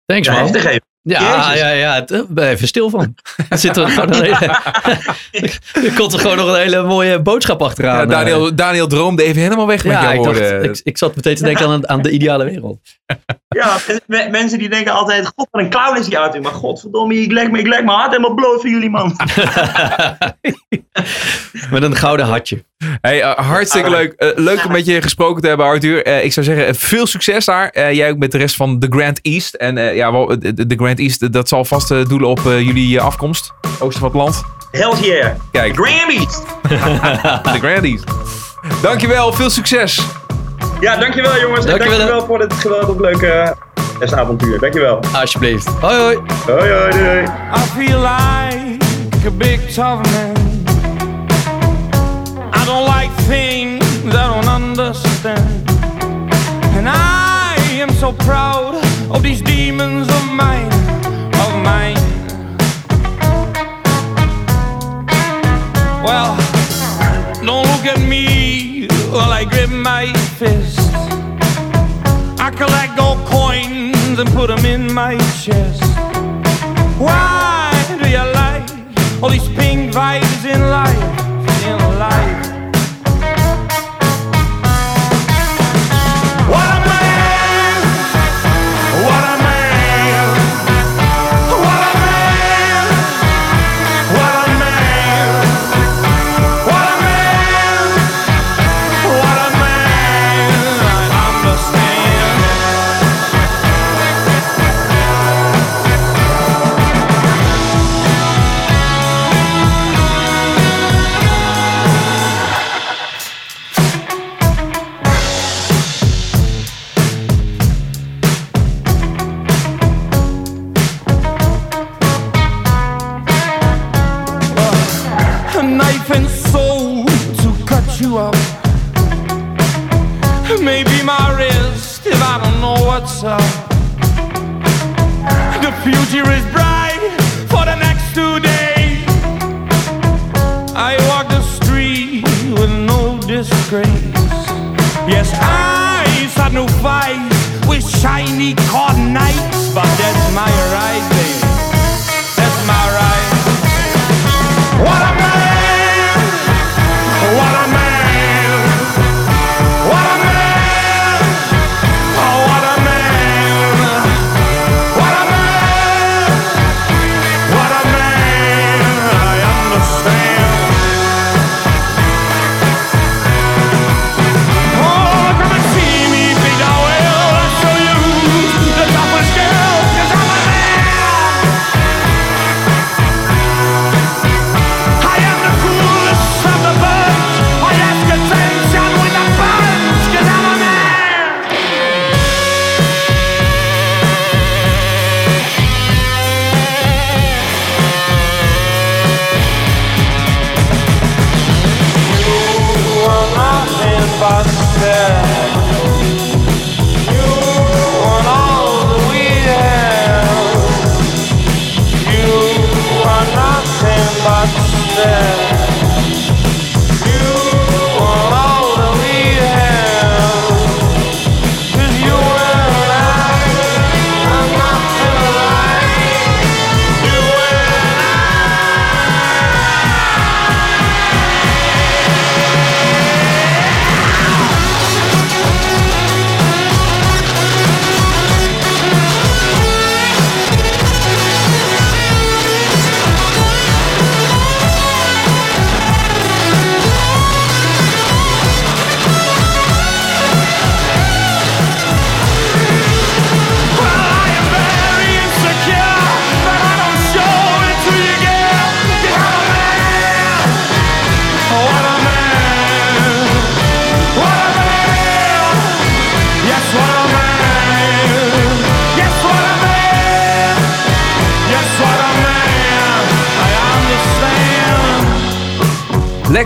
Thanks Ja, man. Ja, Jezus. ja, ja. het- Ik ben even stil van. Er zit er gewoon een hele... (laughs) er komt er gewoon nog een hele mooie boodschap achteraan. Ja, Daniel, Daniel droomde even helemaal weg met Ja, jouw ik, dacht, woorden. ik, ik zat meteen te denken aan, aan de ideale wereld. (laughs) Ja, me- mensen die denken altijd, god wat een clown is die uit. Maar godverdomme, ik leg, me, ik leg mijn hart helemaal bloot voor jullie man. (laughs) Met een gouden hartje. Hey, eh, hartstikke leuk. Eh, leuk om met je gesproken te hebben, Arthur. Eh, ik zou zeggen, eh, veel succes daar. Eh, jij ook met de rest van de Grand East. En eh, ja, wel, de, de Grand East, dat zal vast eh, doelen op eh, jullie eh, afkomst. Oosten van het land. Hell yeah. Kijk, Grammys. (laughs) de Grand East. Dankjewel, veel succes. Ja, dankjewel jongens. En Dankjewel. dankjewel voor dit geweldig leuke avontuur. Dankjewel. Alsjeblieft. Hoi hoi. Hoi hoi doei. I feel like a big tough man. I don't like things I don't understand. And I am so proud of these demons of mine, mine. Well, don't look at me while I grip my fist. I collect gold coins and put them in my chest. Why do you like all these pink vibes in life?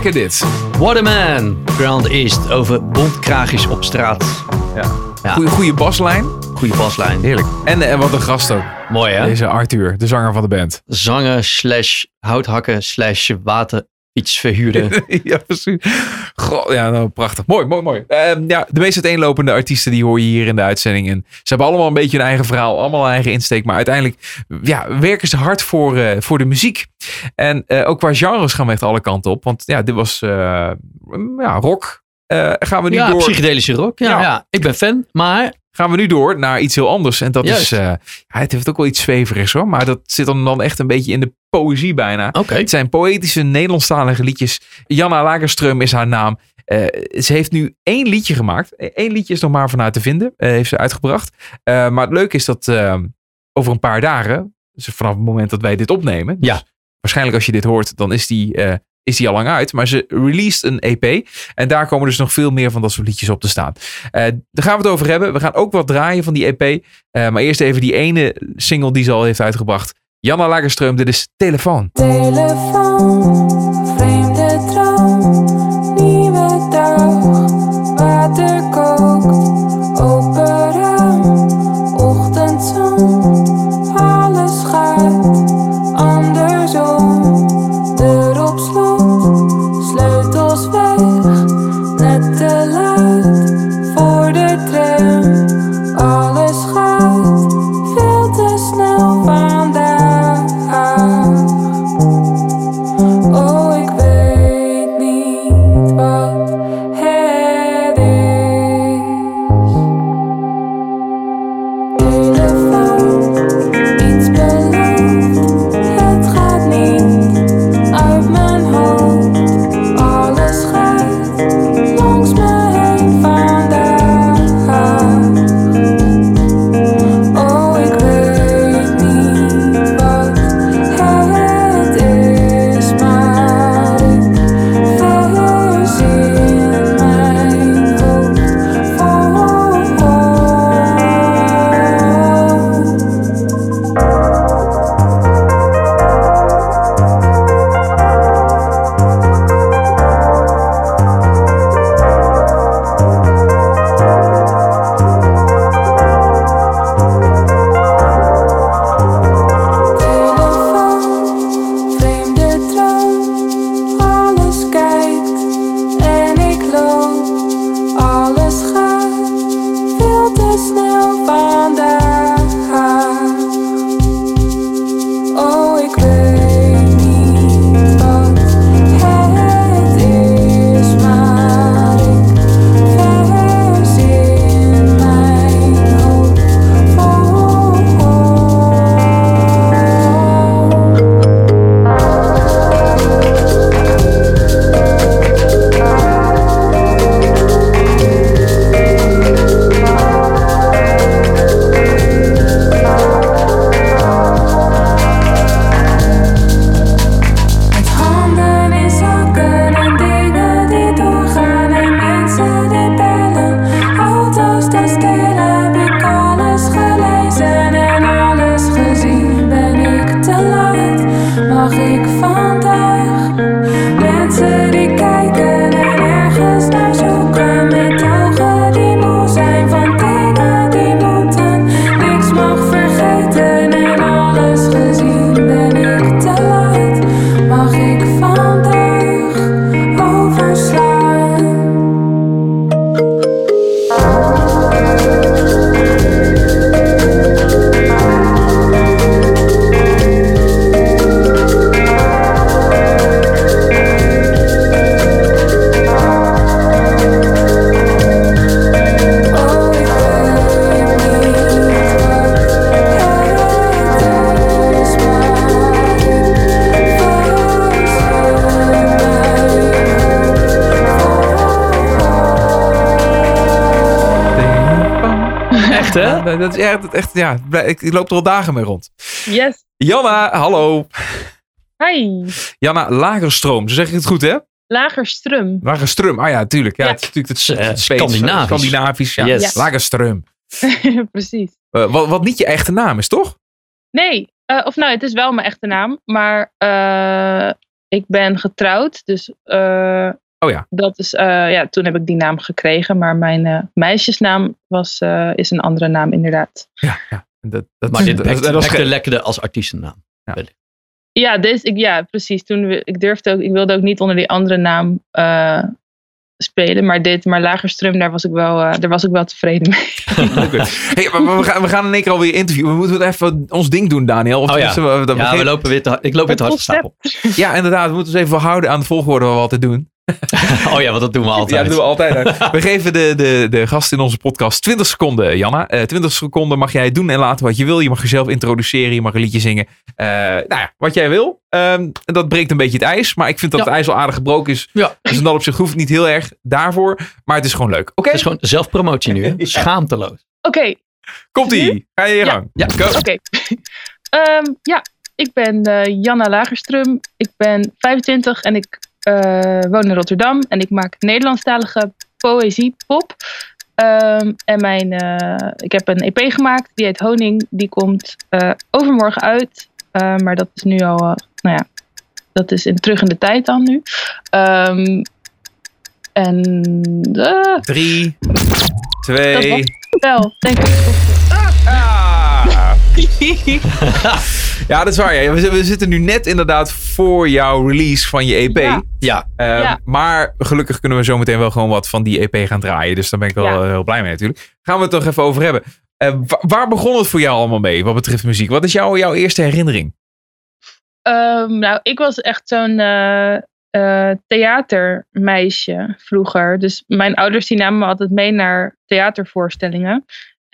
Lekker dit. What a man. Grand East over bondkraagjes op straat. Ja. Ja. Goeie, goede baslijn. Goeie baslijn. Heerlijk. En, en wat een gast ook. Mooi hè? Deze Arthur, de zanger van de band. Zanger slash houthakken slash waterfietsverhuurder. (laughs) ja, precies. Goh, ja, nou, prachtig. Mooi, mooi, mooi. Ehm, ja, de meest uiteenlopende artiesten die hoor je hier in de uitzending. En ze hebben allemaal een beetje hun eigen verhaal, allemaal een eigen insteek. Maar uiteindelijk ja, werken ze hard voor, eh, voor de muziek. En eh, ook qua genres gaan we echt alle kanten op. Want ja, dit was eh, ja, rock. Gaan we nu ja, door psychedelische rock. Ja, Ja. ja. ik ben fan. Maar gaan we nu door naar iets heel anders. En dat Juist. is, eh, het heeft ook wel iets zweverigs hoor. Maar dat zit dan, dan echt een beetje in de poëzie bijna. Het zijn poëtische Nederlandstalige liedjes. Janna Lagerström is haar naam. Eh, ze heeft nu één liedje gemaakt. Eén liedje is nog maar van haar te vinden. eh, heeft ze uitgebracht. Maar het leuke is dat over een paar dagen, dus vanaf het moment dat wij dit opnemen. dus Ja. Waarschijnlijk als je dit hoort, dan is die, is die al lang uit. Maar ze released een EP. En daar komen dus nog veel meer van dat soort liedjes op te staan. Eh, daar gaan we het over hebben. We gaan ook wat draaien van die EP. Eh, maar eerst even die ene single die ze al heeft uitgebracht. Janna Lagerström, dit is Telefoon. Telefoon, vreemde droom, nieuwe dag, water kookt, dat is echt, echt ja, ik, ik loop er al dagen mee rond. Yes. Janna, hallo. Hi. Janna Lagerstroom, zo zeg ik het goed hè? Lagerstrum. Lagerstrum, ah ja, tuurlijk. Ja, Ja. het is natuurlijk het, eh, Zweeds, Scandinavisch. Scandinavisch, ja. Yes. Lagerström. (laughs) Precies. Eh, wat, wat niet je echte naam is, toch? Nee, eh, of nou, het is wel mijn echte naam. Maar eh, ik ben getrouwd. Dus eh, Oh ja. dat is, eh, ja, toen heb ik die naam gekregen. Maar mijn eh, meisjesnaam was, eh, is een andere naam inderdaad. Ja, ja. Dat, dat, Maar dit ge- lekkerder als artiestennaam. Ja, deze, ik, ja precies. Toen, we- ik, durfde ook, ik wilde ook niet onder die andere naam eh, spelen. Maar dit, maar Lagerstrum, daar was ik wel, eh, daar was ik wel tevreden mee. (laughs) (laughs) Hey, maar maar we, gaan, we gaan in één keer alweer interviewen. We moeten even ons ding doen, Daniel. Of Oh ja. we- dat Ja, we lopen weer te, ik loop weer te hard stapel. ja, inderdaad. We moeten ons even houden aan de volgorde wat we altijd doen. (laughs) Oh ja, want dat doen we altijd. Ja, dat doen we altijd. (laughs) we geven de, de, de gast in onze podcast 20 seconden, Janna. Eh 20 seconden mag jij doen en laten wat je wil. Je mag jezelf introduceren, je mag een liedje zingen. Eh, nou ja, wat jij wil. Ehm, en dat breekt een beetje het ijs. Maar ik vind dat Ja. het ijs al aardig gebroken is. Ja. Dus in dat op zich hoeft het niet heel erg daarvoor. Maar het is gewoon leuk. Oké, Het is gewoon zelfpromotie nu, hè? (laughs) Ja. Schaamteloos. Oké, komt-ie. Ga je Ja. gang. Ja. Go. Oké. Ehm, ja, ik ben eh, Janna Lagerstrum. Ik ben 25 en ik woon in Rotterdam. En ik maak Nederlandstalige poëzie, pop. Ehm, en mijn, eh, ik heb een EP gemaakt, die heet Honing. Die komt eh, overmorgen uit. Eh, maar dat is nu al, eh, nou ja, dat is in, terug in de tijd dan nu. Ehm, en eh, Drie, Dat twee... wel, denk ik. Ah. (laughs) (laughs) Ja, dat is waar. Ja. We, zi- we zitten nu net inderdaad voor jouw release van je EP. Ja. Ja, Ehm, Ja. Maar gelukkig kunnen we zometeen wel gewoon wat van die EP gaan draaien. Dus daar ben ik wel Ja. eh, heel blij mee natuurlijk. Gaan we het toch even over hebben. Eh, wa- waar begon het voor jou allemaal mee wat betreft muziek? Wat is jouw, jouw eerste herinnering? Ehm, nou, ik was echt zo'n eh, eh, theatermeisje vroeger. Dus mijn ouders die namen me altijd mee naar theatervoorstellingen.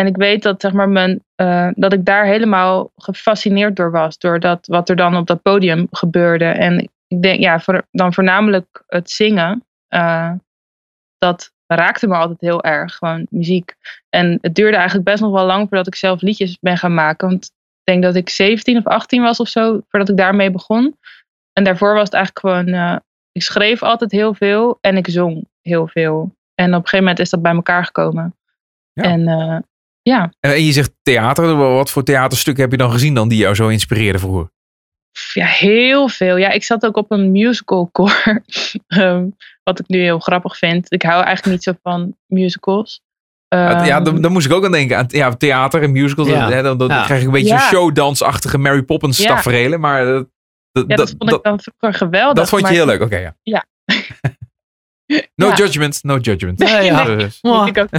En ik weet dat, zeg maar, mijn, eh, dat ik daar helemaal gefascineerd door was. Door dat, wat er dan op dat podium gebeurde. En ik denk, ja, voor, dan voornamelijk het zingen. eh, dat raakte me altijd heel erg. Gewoon muziek. En het duurde eigenlijk best nog wel lang voordat ik zelf liedjes ben gaan maken. Want ik denk dat ik 17 of 18 was of zo, voordat ik daarmee begon. En daarvoor was het eigenlijk gewoon, eh, ik schreef altijd heel veel en ik zong heel veel. En op een gegeven moment is dat bij elkaar gekomen. Ja. En ja, En en je zegt theater. Wat voor theaterstukken heb je dan gezien dan die jou zo inspireerden vroeger? ja, heel veel. Ja, ik zat ook op een musical core, (laughs) Ehm, wat ik nu heel grappig vind. Ik hou eigenlijk niet zo van musicals. ja, Ehm, dan, dan moest ik ook aan denken. Aan ja, theater en musicals. Ja. hè, dan dan Ja. krijg ik een beetje Ja. showdansachtige Mary Poppins Ja. tafereelen. Maar dat, dat, ja, dat dat, vond ik dan vroeger geweldig. dat vond je maar- heel leuk. Oké, ja. Ja. (laughs) No Ja. judgment, no judgment. Ja, ja. Dus- Mwah. Ik ook. (laughs)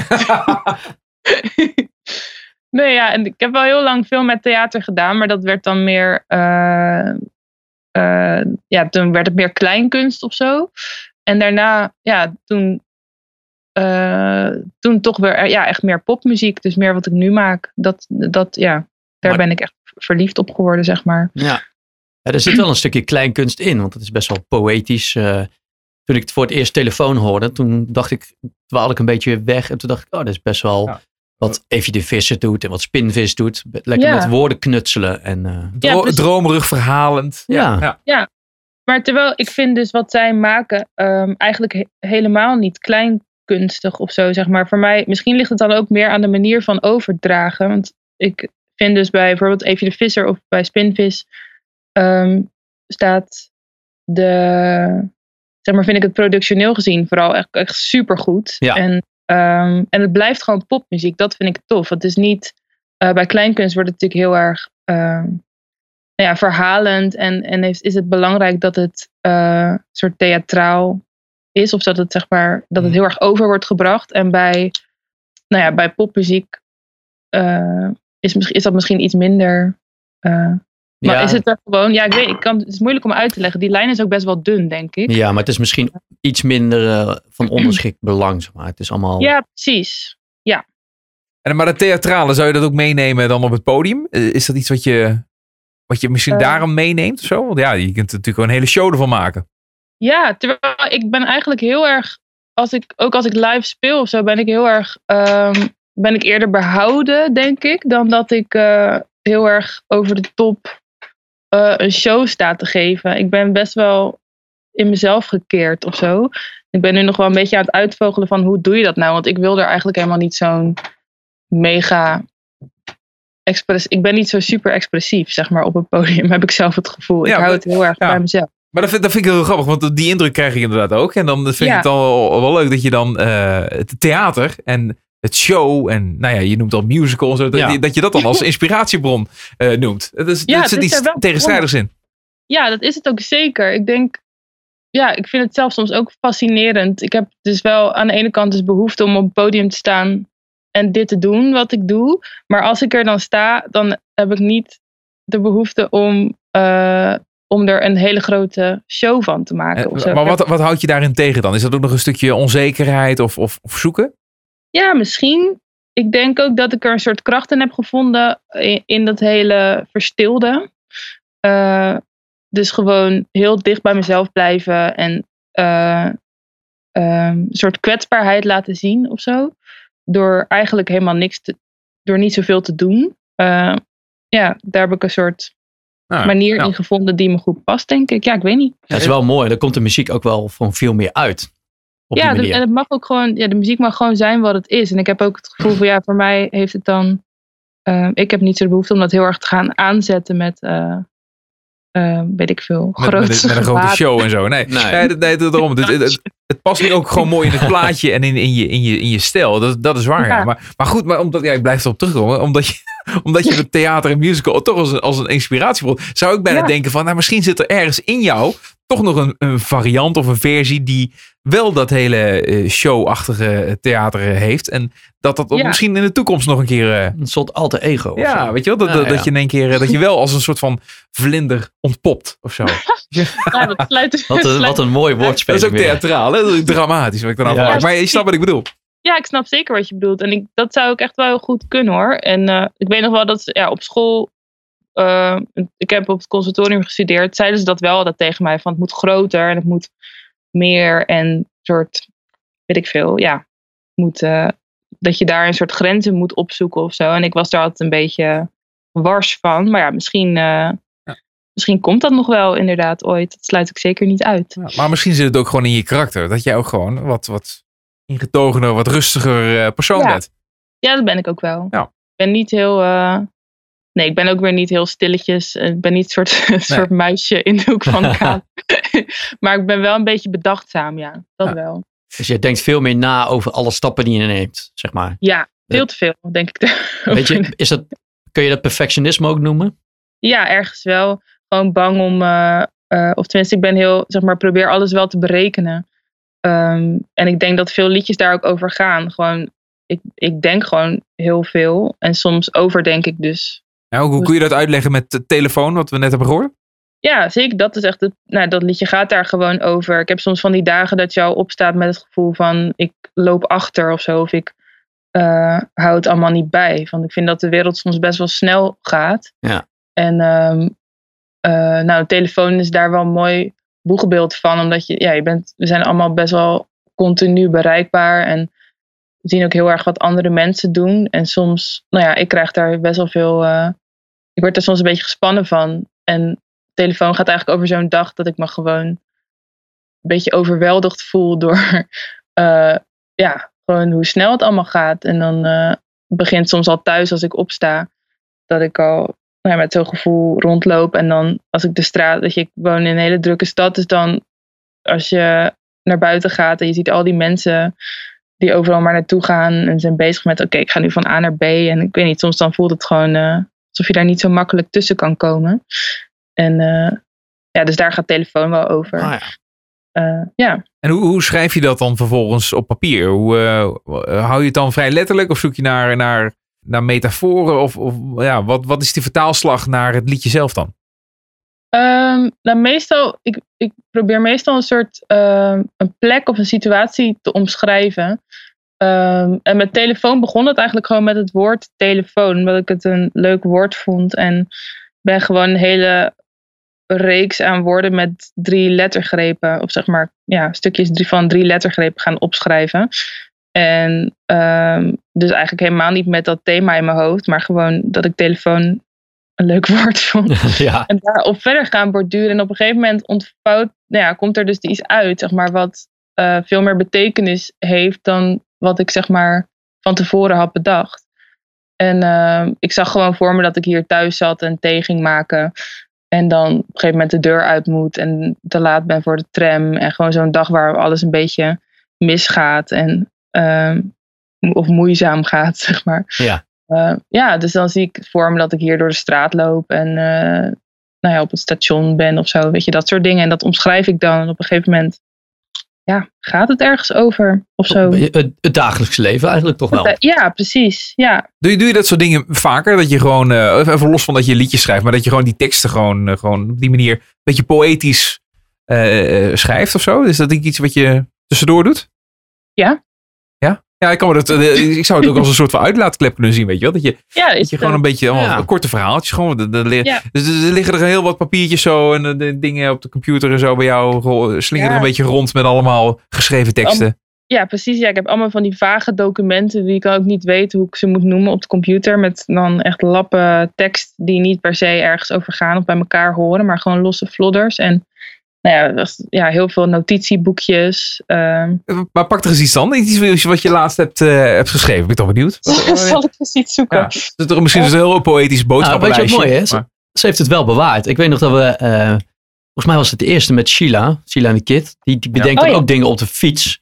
nee, ja, en ik heb wel heel lang veel met theater gedaan, maar dat werd dan meer. eh, eh, ja, toen werd het meer kleinkunst of zo. En daarna, ja, toen. eh, toen toch weer ja, echt meer popmuziek. Dus meer wat ik nu maak. Dat, dat ja, daar Maar- ben ik echt verliefd op geworden, zeg maar. Ja. ja, er zit wel een stukje kleinkunst in, want het is best wel poëtisch. toen ik het voor het eerst telefoon hoorde, toen dacht ik, dwaalde ik een beetje weg. En toen dacht ik, oh, dat is best wel Ja. Wat Evie de Visser doet en wat Spinvis doet. Lekker Ja. met woorden knutselen. En, eh, Ja, Dro- precies. dromerig verhalend. ja. ja. Maar terwijl ik vind dus wat zij maken ehm, eigenlijk he- helemaal niet klein kunstig of zo, zeg maar. Voor mij, misschien ligt het dan ook meer aan de manier van overdragen. Want ik vind dus bij bijvoorbeeld Evie de Visser of bij Spinvis ehm, staat de, zeg maar, vind ik het productioneel gezien vooral echt, echt super goed. Ja. En, ehm, en het blijft gewoon popmuziek. Dat vind ik tof. Het is niet, eh, bij kleinkunst wordt het natuurlijk heel erg ehm, nou ja, verhalend en, en heeft, is het belangrijk dat het eh, soort theatraal is. Of dat het, zeg maar, dat het heel erg over wordt gebracht. En bij, nou ja, bij popmuziek eh, is, misschien- is dat misschien iets minder. maar ja, is het er gewoon, ja, ik weet, ik kan, het is moeilijk om uit te leggen. Die lijn is ook best wel dun, denk ik. ja, maar het is misschien iets minder eh, van (clears throat) onderschikt belang. zeg maar. Het is allemaal... Ja, precies. En, maar dat theatrale, zou je dat ook meenemen dan op het podium? Eh, Is dat iets wat je, wat je misschien Eh. daarom meeneemt of zo? Want ja, je kunt er natuurlijk gewoon een hele show ervan maken. Ja, terwijl ik ben eigenlijk heel erg, als ik, ook als ik live speel of zo, ben ik heel erg, ehm, ben ik eerder behouden, denk ik, dan dat ik eh, heel erg over de top eh, een show sta te geven. Ik ben best wel in mezelf gekeerd of zo. Ik ben nu nog wel een beetje aan het uitvogelen van hoe doe je dat nou? Want ik wil er eigenlijk helemaal niet zo'n mega express. Ik ben niet zo super expressief, zeg maar, op het podium, (laughs) heb ik zelf het gevoel. Ik Ja, hou het heel erg ja. bij mezelf. Maar dat vind, dat vind ik heel grappig, want die indruk krijg ik inderdaad ook. En dan vind ik het al wel leuk dat je dan eh, het theater en het show en nou ja, je noemt al musical, en zo, dat, Ja. je, dat je dat dan als inspiratiebron eh, noemt. Het is, Ja, er het zit is iets tegenstrijdigs in. Ja, dat is het ook zeker. Ik denk, ja, ik vind het zelf soms ook fascinerend. Ik heb dus wel aan de ene kant dus behoefte om op het podium te staan en dit te doen wat ik doe. Maar als ik er dan sta, dan heb ik niet de behoefte om, eh, om er een hele grote show van te maken. of zo. Eh, maar wat, wat houd je daarin tegen dan? Is dat ook nog een stukje onzekerheid of, of, of zoeken? Ja, misschien. Ik denk ook dat ik er een soort kracht in heb gevonden in, in dat hele verstilde. Eh, dus gewoon heel dicht bij mezelf blijven en eh, ehm, een soort kwetsbaarheid laten zien of zo. Door eigenlijk helemaal niks te, door niet zoveel te doen. Eh, ja, daar heb ik een soort Nou, manier ja. in gevonden die me goed past, denk ik. Ja, ik weet niet. Dat is wel mooi. Dan komt de muziek ook wel van veel meer uit. Op ja, de, en het mag ook gewoon, ja, de muziek mag gewoon zijn wat het is. En ik heb ook het gevoel van, ja, voor mij heeft het dan, eh, ik heb niet zo de behoefte om dat heel erg te gaan aanzetten met, eh, eh, weet ik veel, Met, grote met, met een grote show en zo. Nee, Nee. nee. nee, dat- daarom. Het, het, het, het past nu ook gewoon mooi in het plaatje en in, in, je, in, je, in je stijl. Dat, dat is waar. Ja. Ja. Maar, maar goed, maar omdat, ja, ik blijf erop terugkomen. Omdat je, (laughs) omdat je het theater en musical toch als een, als een inspiratiebron. Zou ik bijna Ja. denken van, nou, misschien zit er ergens in jou toch nog een, een variant of een versie die wel dat hele eh, showachtige theater eh, heeft. En dat dat ook Ja. misschien in de toekomst nog een keer. eh, Een soort alter ego. ja, zo. weet je wel? Dat, Ja, dat, ja. je in één keer dat je wel als een soort van vlinder ontpopt of zo. (laughs) Ja, dat sluit, (laughs) Wat een, sluit- wat een mooi woordspel. Dat is ook theatraal, hè? Dat is dramatisch wat ik dan Ja. Maar je snapt wat ik bedoel. Ja, ik snap zeker wat je bedoelt. En ik, dat zou ik echt wel heel goed kunnen hoor. En eh, ik weet nog wel dat ja, op school, eh, ik heb op het conservatorium gestudeerd, zeiden ze dat wel dat tegen mij. Van het moet groter en het moet meer en soort, weet ik veel, ja. Moet, eh, dat je daar een soort grenzen moet opzoeken of zo. En ik was daar altijd een beetje wars van. Maar ja, misschien, eh, misschien komt dat nog wel inderdaad ooit. Dat sluit ik zeker niet uit. Ja, maar misschien zit het ook gewoon in je karakter. Dat jij ook gewoon wat, wat ingetogener, wat rustiger eh, persoon Ja. bent. Ja, dat ben ik ook wel. Ja. Ik ben niet heel. Nee, ik ben ook weer niet heel stilletjes. Eh, Ik ben niet een soort, (laughs) soort muisje in de hoek van de (laughs) kamer. (laughs) maar ik ben wel een beetje bedachtzaam, ja. Dat Ja. wel. Dus je denkt veel meer na over alle stappen die je neemt, zeg maar. Ja, veel te veel, denk ik. Weet je, is dat, kun je dat perfectionisme ook noemen? Ja, ergens wel. Gewoon bang om. eh, eh, of tenminste, ik ben heel. Zeg maar, probeer alles wel te berekenen. Ehm, en ik denk dat veel liedjes daar ook over gaan. Gewoon. Ik, ik denk gewoon heel veel. En soms overdenk ik dus Nou, hoe kun je dat uitleggen met de telefoon, wat we net hebben gehoord? Ja, zeker. Dat is echt het. Nou, dat liedje gaat daar gewoon over. Ik heb soms van die dagen dat je al opstaat met het gevoel van ik loop achter of zo. Of ik eh, hou het allemaal niet bij. Want ik vind dat de wereld soms best wel snel gaat. Ja. En ehm, eh, nou, de telefoon is daar wel een mooi boegbeeld van. Omdat je, ja, je bent, we zijn allemaal best wel continu bereikbaar. En we zien ook heel erg wat andere mensen doen. En soms, nou ja, ik krijg daar best wel veel. eh, ik word er soms een beetje gespannen van. En telefoon gaat eigenlijk over zo'n dag dat ik me gewoon een beetje overweldigd voel door, (laughs) eh, ja, gewoon hoe snel het allemaal gaat. En dan eh, begint soms al thuis als ik opsta, dat ik al nou met zo'n gevoel rondloop. En dan als ik de straat, dat je, ik woon in een hele drukke stad, dus dan als je naar buiten gaat en je ziet al die mensen die overal maar naartoe gaan en zijn bezig met, oké, ik ga nu van A naar B. En ik weet niet, soms dan voelt het gewoon eh, alsof je daar niet zo makkelijk tussen kan komen. En eh, ja, dus daar gaat telefoon wel over. Ah, ja. Eh, ja. En hoe, hoe schrijf je dat dan vervolgens op papier? Hoe, eh, hou je het dan vrij letterlijk of zoek je naar, naar, naar metaforen? Of, of ja, wat, wat is die vertaalslag naar het liedje zelf dan? Ehm, nou, meestal, ik, ik probeer meestal een soort ehm, een plek of een situatie te omschrijven. Ehm, en met telefoon begon het eigenlijk gewoon met het woord telefoon, omdat ik het een leuk woord vond. En ben gewoon een hele reeks aan woorden met drie lettergrepen, of zeg maar ja, stukjes drie, van drie lettergrepen gaan opschrijven. En ehm, dus eigenlijk helemaal niet met dat thema in mijn hoofd, maar gewoon dat ik telefoon een leuk (laughs) woord vond. (laughs) ja. En daarop verder gaan borduren. En op een gegeven moment ontvouwt, nou ja, komt er dus iets uit, zeg maar, wat eh, veel meer betekenis heeft dan wat ik zeg maar van tevoren had bedacht. En ehm, ik zag gewoon voor me dat ik hier thuis zat en thee ging maken. En dan op een gegeven moment de deur uit moet en te laat ben voor de tram. En gewoon zo'n dag waar alles een beetje misgaat en ehm, of moeizaam gaat, (laughs) zeg maar. Ja. Eh, ja, dus dan zie ik voor me dat ik hier door de straat loop en eh, nou ja, op het station ben of zo. Weet je, dat soort dingen. En dat omschrijf ik dan. En op een gegeven moment ja, gaat het ergens over of zo. Het, het dagelijks leven eigenlijk toch wel. Ja, precies. Ja. Doe je, doe je dat soort dingen vaker? Dat je gewoon, eh, even los van dat je liedjes schrijft, maar dat je gewoon die teksten gewoon, eh, gewoon op die manier een beetje poëtisch eh, eh, schrijft of zo? Is dat iets wat je tussendoor doet? Ja. Ja? Ik, kan me dat, eh, ik zou het ook als een soort van uitlaatklep kunnen zien, weet je wel? Dat je, Ja, dat je gewoon een beetje allemaal Ja. korte verhaaltjes. Gewoon, er, er li- Ja. dus er liggen er heel wat papiertjes zo en eh, de dingen op de computer en zo bij jou slingeren Ja. een beetje rond met allemaal geschreven teksten. Ja, precies. Ja, ik heb allemaal van die vage documenten die ik ook niet weet hoe ik ze moet noemen op de computer. Met dan echt lappen tekst die niet per se ergens over gaan of bij elkaar horen, maar gewoon losse flodders. En nou ja, dat is- ja heel veel notitieboekjes. ehm. Maar pak er eens iets dan. Iets wat je laatst hebt, eh, hebt geschreven. Ben ik toch benieuwd. (laughs) Zal ik eens iets zoeken? Ja. Is het toch misschien een heel poëtisch Nou, weet je boodschappenlijstje? wat mooi is? Maar- Ze heeft het wel bewaard. Ik weet nog dat we, eh, volgens mij was het de eerste met Sheila, Sheila en de Kid. Die, die bedenkt Oh, ook dingen op de fiets.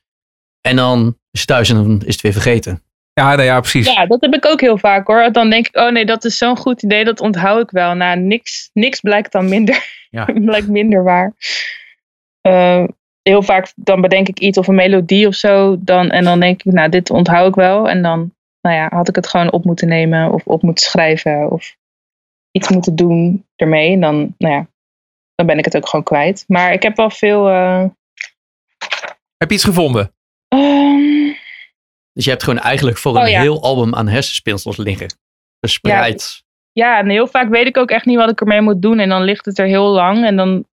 En dan is het thuis en dan is het weer vergeten. Ja, nou ja, precies. Ja, dat heb ik ook heel vaak hoor. Dan denk ik, oh nee, dat is zo'n goed idee, dat onthoud ik wel. Nou, niks, niks blijkt dan minder, Ja. (laughs) blijkt minder waar. Eh, heel vaak dan bedenk ik iets of een melodie of zo. Dan, en dan denk ik, nou, dit onthoud ik wel. En dan nou ja, had ik het gewoon op moeten nemen of op moeten schrijven of iets moeten doen ermee. En dan, nou ja, dan ben ik het ook gewoon kwijt. Maar ik heb wel veel. eh, Heb je iets gevonden? ehm, Dus je hebt gewoon eigenlijk voor een Oh, ja. heel album aan hersenspinsels liggen. Verspreid. Ja, en heel vaak weet ik ook echt niet wat ik ermee moet doen. En dan ligt het er heel lang. En dan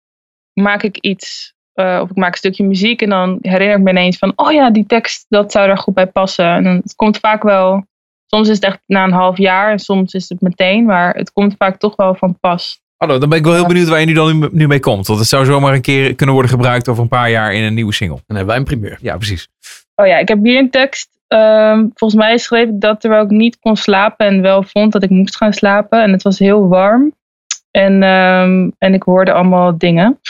maak ik iets, eh, of ik maak een stukje muziek. En dan herinner ik me ineens van, oh ja, die tekst, dat zou daar goed bij passen. En dan, het komt vaak wel, soms is het echt na een half jaar. En soms is het meteen. Maar het komt vaak toch wel van pas. Hallo, dan ben ik wel heel benieuwd waar je nu dan nu- nu mee komt. Want het zou zomaar een keer kunnen worden gebruikt over een paar jaar in een nieuwe single. Dan hebben wij een primeur. Ja, precies. Oh ja, ik heb hier een tekst. Ehm, volgens mij schreef ik dat terwijl ik niet kon slapen. En wel vond dat ik moest gaan slapen. En het was heel warm. En, ehm, en ik hoorde allemaal dingen.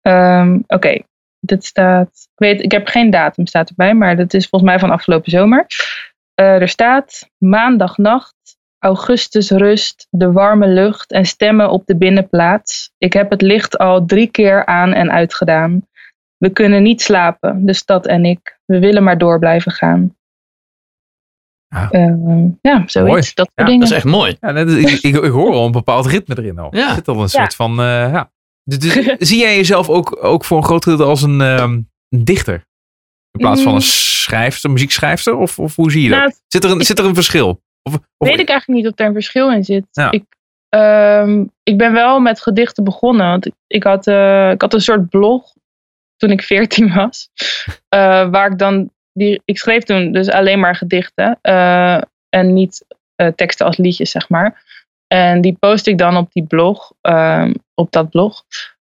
Ehm, Oké, dit staat. Ik, weet, ik heb geen datum staat erbij, maar dat is volgens mij van afgelopen zomer. Eh, er staat maandagnacht, augustus rust, de warme lucht en stemmen op de binnenplaats. Ik heb het licht al drie keer aan en uitgedaan. We kunnen niet slapen, de stad en ik. We willen maar door blijven gaan. Ja. Ehm, ja, zoiets. Mooi. Dat soort Ja, dingen. Dat is echt mooi. Ja, net, ik, ik, ik hoor al een bepaald ritme erin al. Ja. Er zit al een Ja. soort van... eh, ja. Dus, dus (laughs) zie jij jezelf ook, ook voor een groot gedeelte als een, ehm, een dichter? In plaats van een Mm. schrijfster, muziekschrijfster? Of, of hoe zie je dat? Nou, zit, er een, zit er een verschil? Of, of, weet ik eigenlijk niet of er een verschil in zit. Ja. Ik, ehm, ik ben wel met gedichten begonnen. Want ik, ik, had, eh, ik had een soort blog toen ik 14 was. (laughs) eh, waar ik dan. Die, ik schreef toen dus alleen maar gedichten. eh, en niet eh, teksten als liedjes, zeg maar. En die post ik dan op die blog. ehm, op dat blog.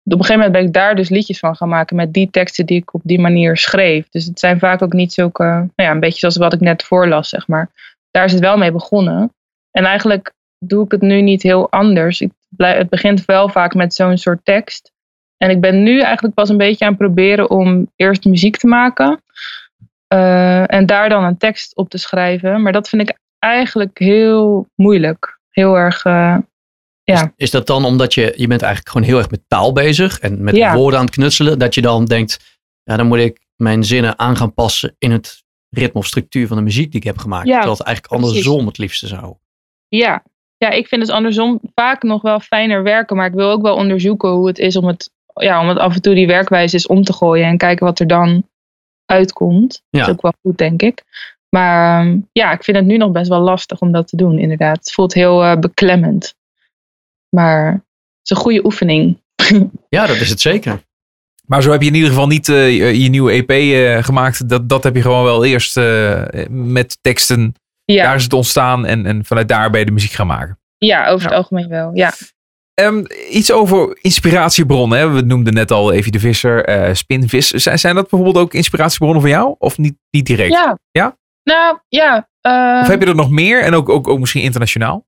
op een gegeven moment ben ik daar dus liedjes van gaan maken met die teksten die ik op die manier schreef. Dus het zijn vaak ook niet zulke, nou ja, een beetje zoals wat ik net voorlas, zeg maar. Daar is het wel mee begonnen. En eigenlijk doe ik het nu niet heel anders. Ik blij- het begint wel vaak met zo'n soort tekst. En ik ben nu eigenlijk pas een beetje aan het proberen om eerst muziek te maken. Eh, en daar dan een tekst op te schrijven. Maar dat vind ik eigenlijk heel moeilijk. Heel erg. eh, Ja. Is, is dat dan omdat je, je bent eigenlijk gewoon heel erg met taal bezig en met Ja. woorden aan het knutselen, dat je dan denkt, ja, dan moet ik mijn zinnen aan gaan passen in het ritme of structuur van de muziek die ik heb gemaakt. Ja, terwijl het eigenlijk andersom het liefste zou. Ja. ja, ik vind het andersom vaak nog wel fijner werken. Maar ik wil ook wel onderzoeken hoe het is om het, ja, om het af en toe die werkwijze eens om te gooien. En kijken wat er dan uitkomt. Ja. Dat is ook wel goed, denk ik. Maar ehm, ja, ik vind het nu nog best wel lastig om dat te doen, inderdaad. Het voelt heel eh, beklemmend. Maar het is een goede oefening. (laughs) Ja, dat is het zeker. Maar zo heb je in ieder geval niet eh, je, je nieuwe EP eh, gemaakt. Dat, dat heb je gewoon wel eerst eh, met teksten. Ja, Daar is het ontstaan en, en vanuit daar ben je de muziek gaan maken. ja over het algemeen wel. Ja. Ehm, iets over inspiratiebronnen. Hè? We noemden net al Evie de Visser, eh, Spinvis. Zijn, zijn dat bijvoorbeeld ook inspiratiebronnen voor jou? Of niet, niet direct? Ja. Ja? Nou, ja. Of ehm, heb je er nog meer? En ook, ook, ook misschien internationaal?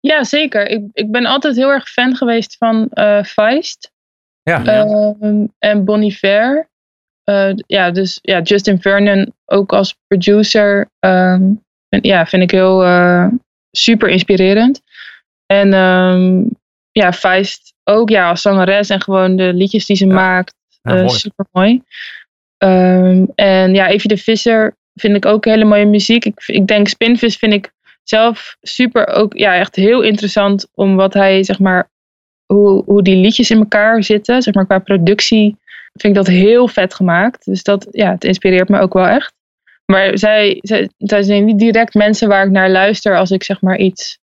Ja, zeker. Ik, ik ben altijd heel erg fan geweest van eh Feist Ja. ehm, en Bon Iver. Eh, ja, dus ja, Justin Vernon ook als producer. ehm, vind- ja, vind ik heel eh, super inspirerend. En ehm, ja, Feist ook ja, als zangeres en gewoon de liedjes die ze Ja. maakt. Ja, eh, mooi. super mooi. en ja, Evie de Visser vind ik ook hele mooie muziek. Ik, ik denk Spinvis vind ik zelf super ook ja, echt heel interessant om wat hij zeg maar hoe, hoe die liedjes in elkaar zitten, zeg maar qua productie vind ik dat heel vet gemaakt. Dus dat ja, het inspireert me ook wel echt. Maar zij, zij, zij zijn niet direct mensen waar ik naar luister als ik zeg maar iets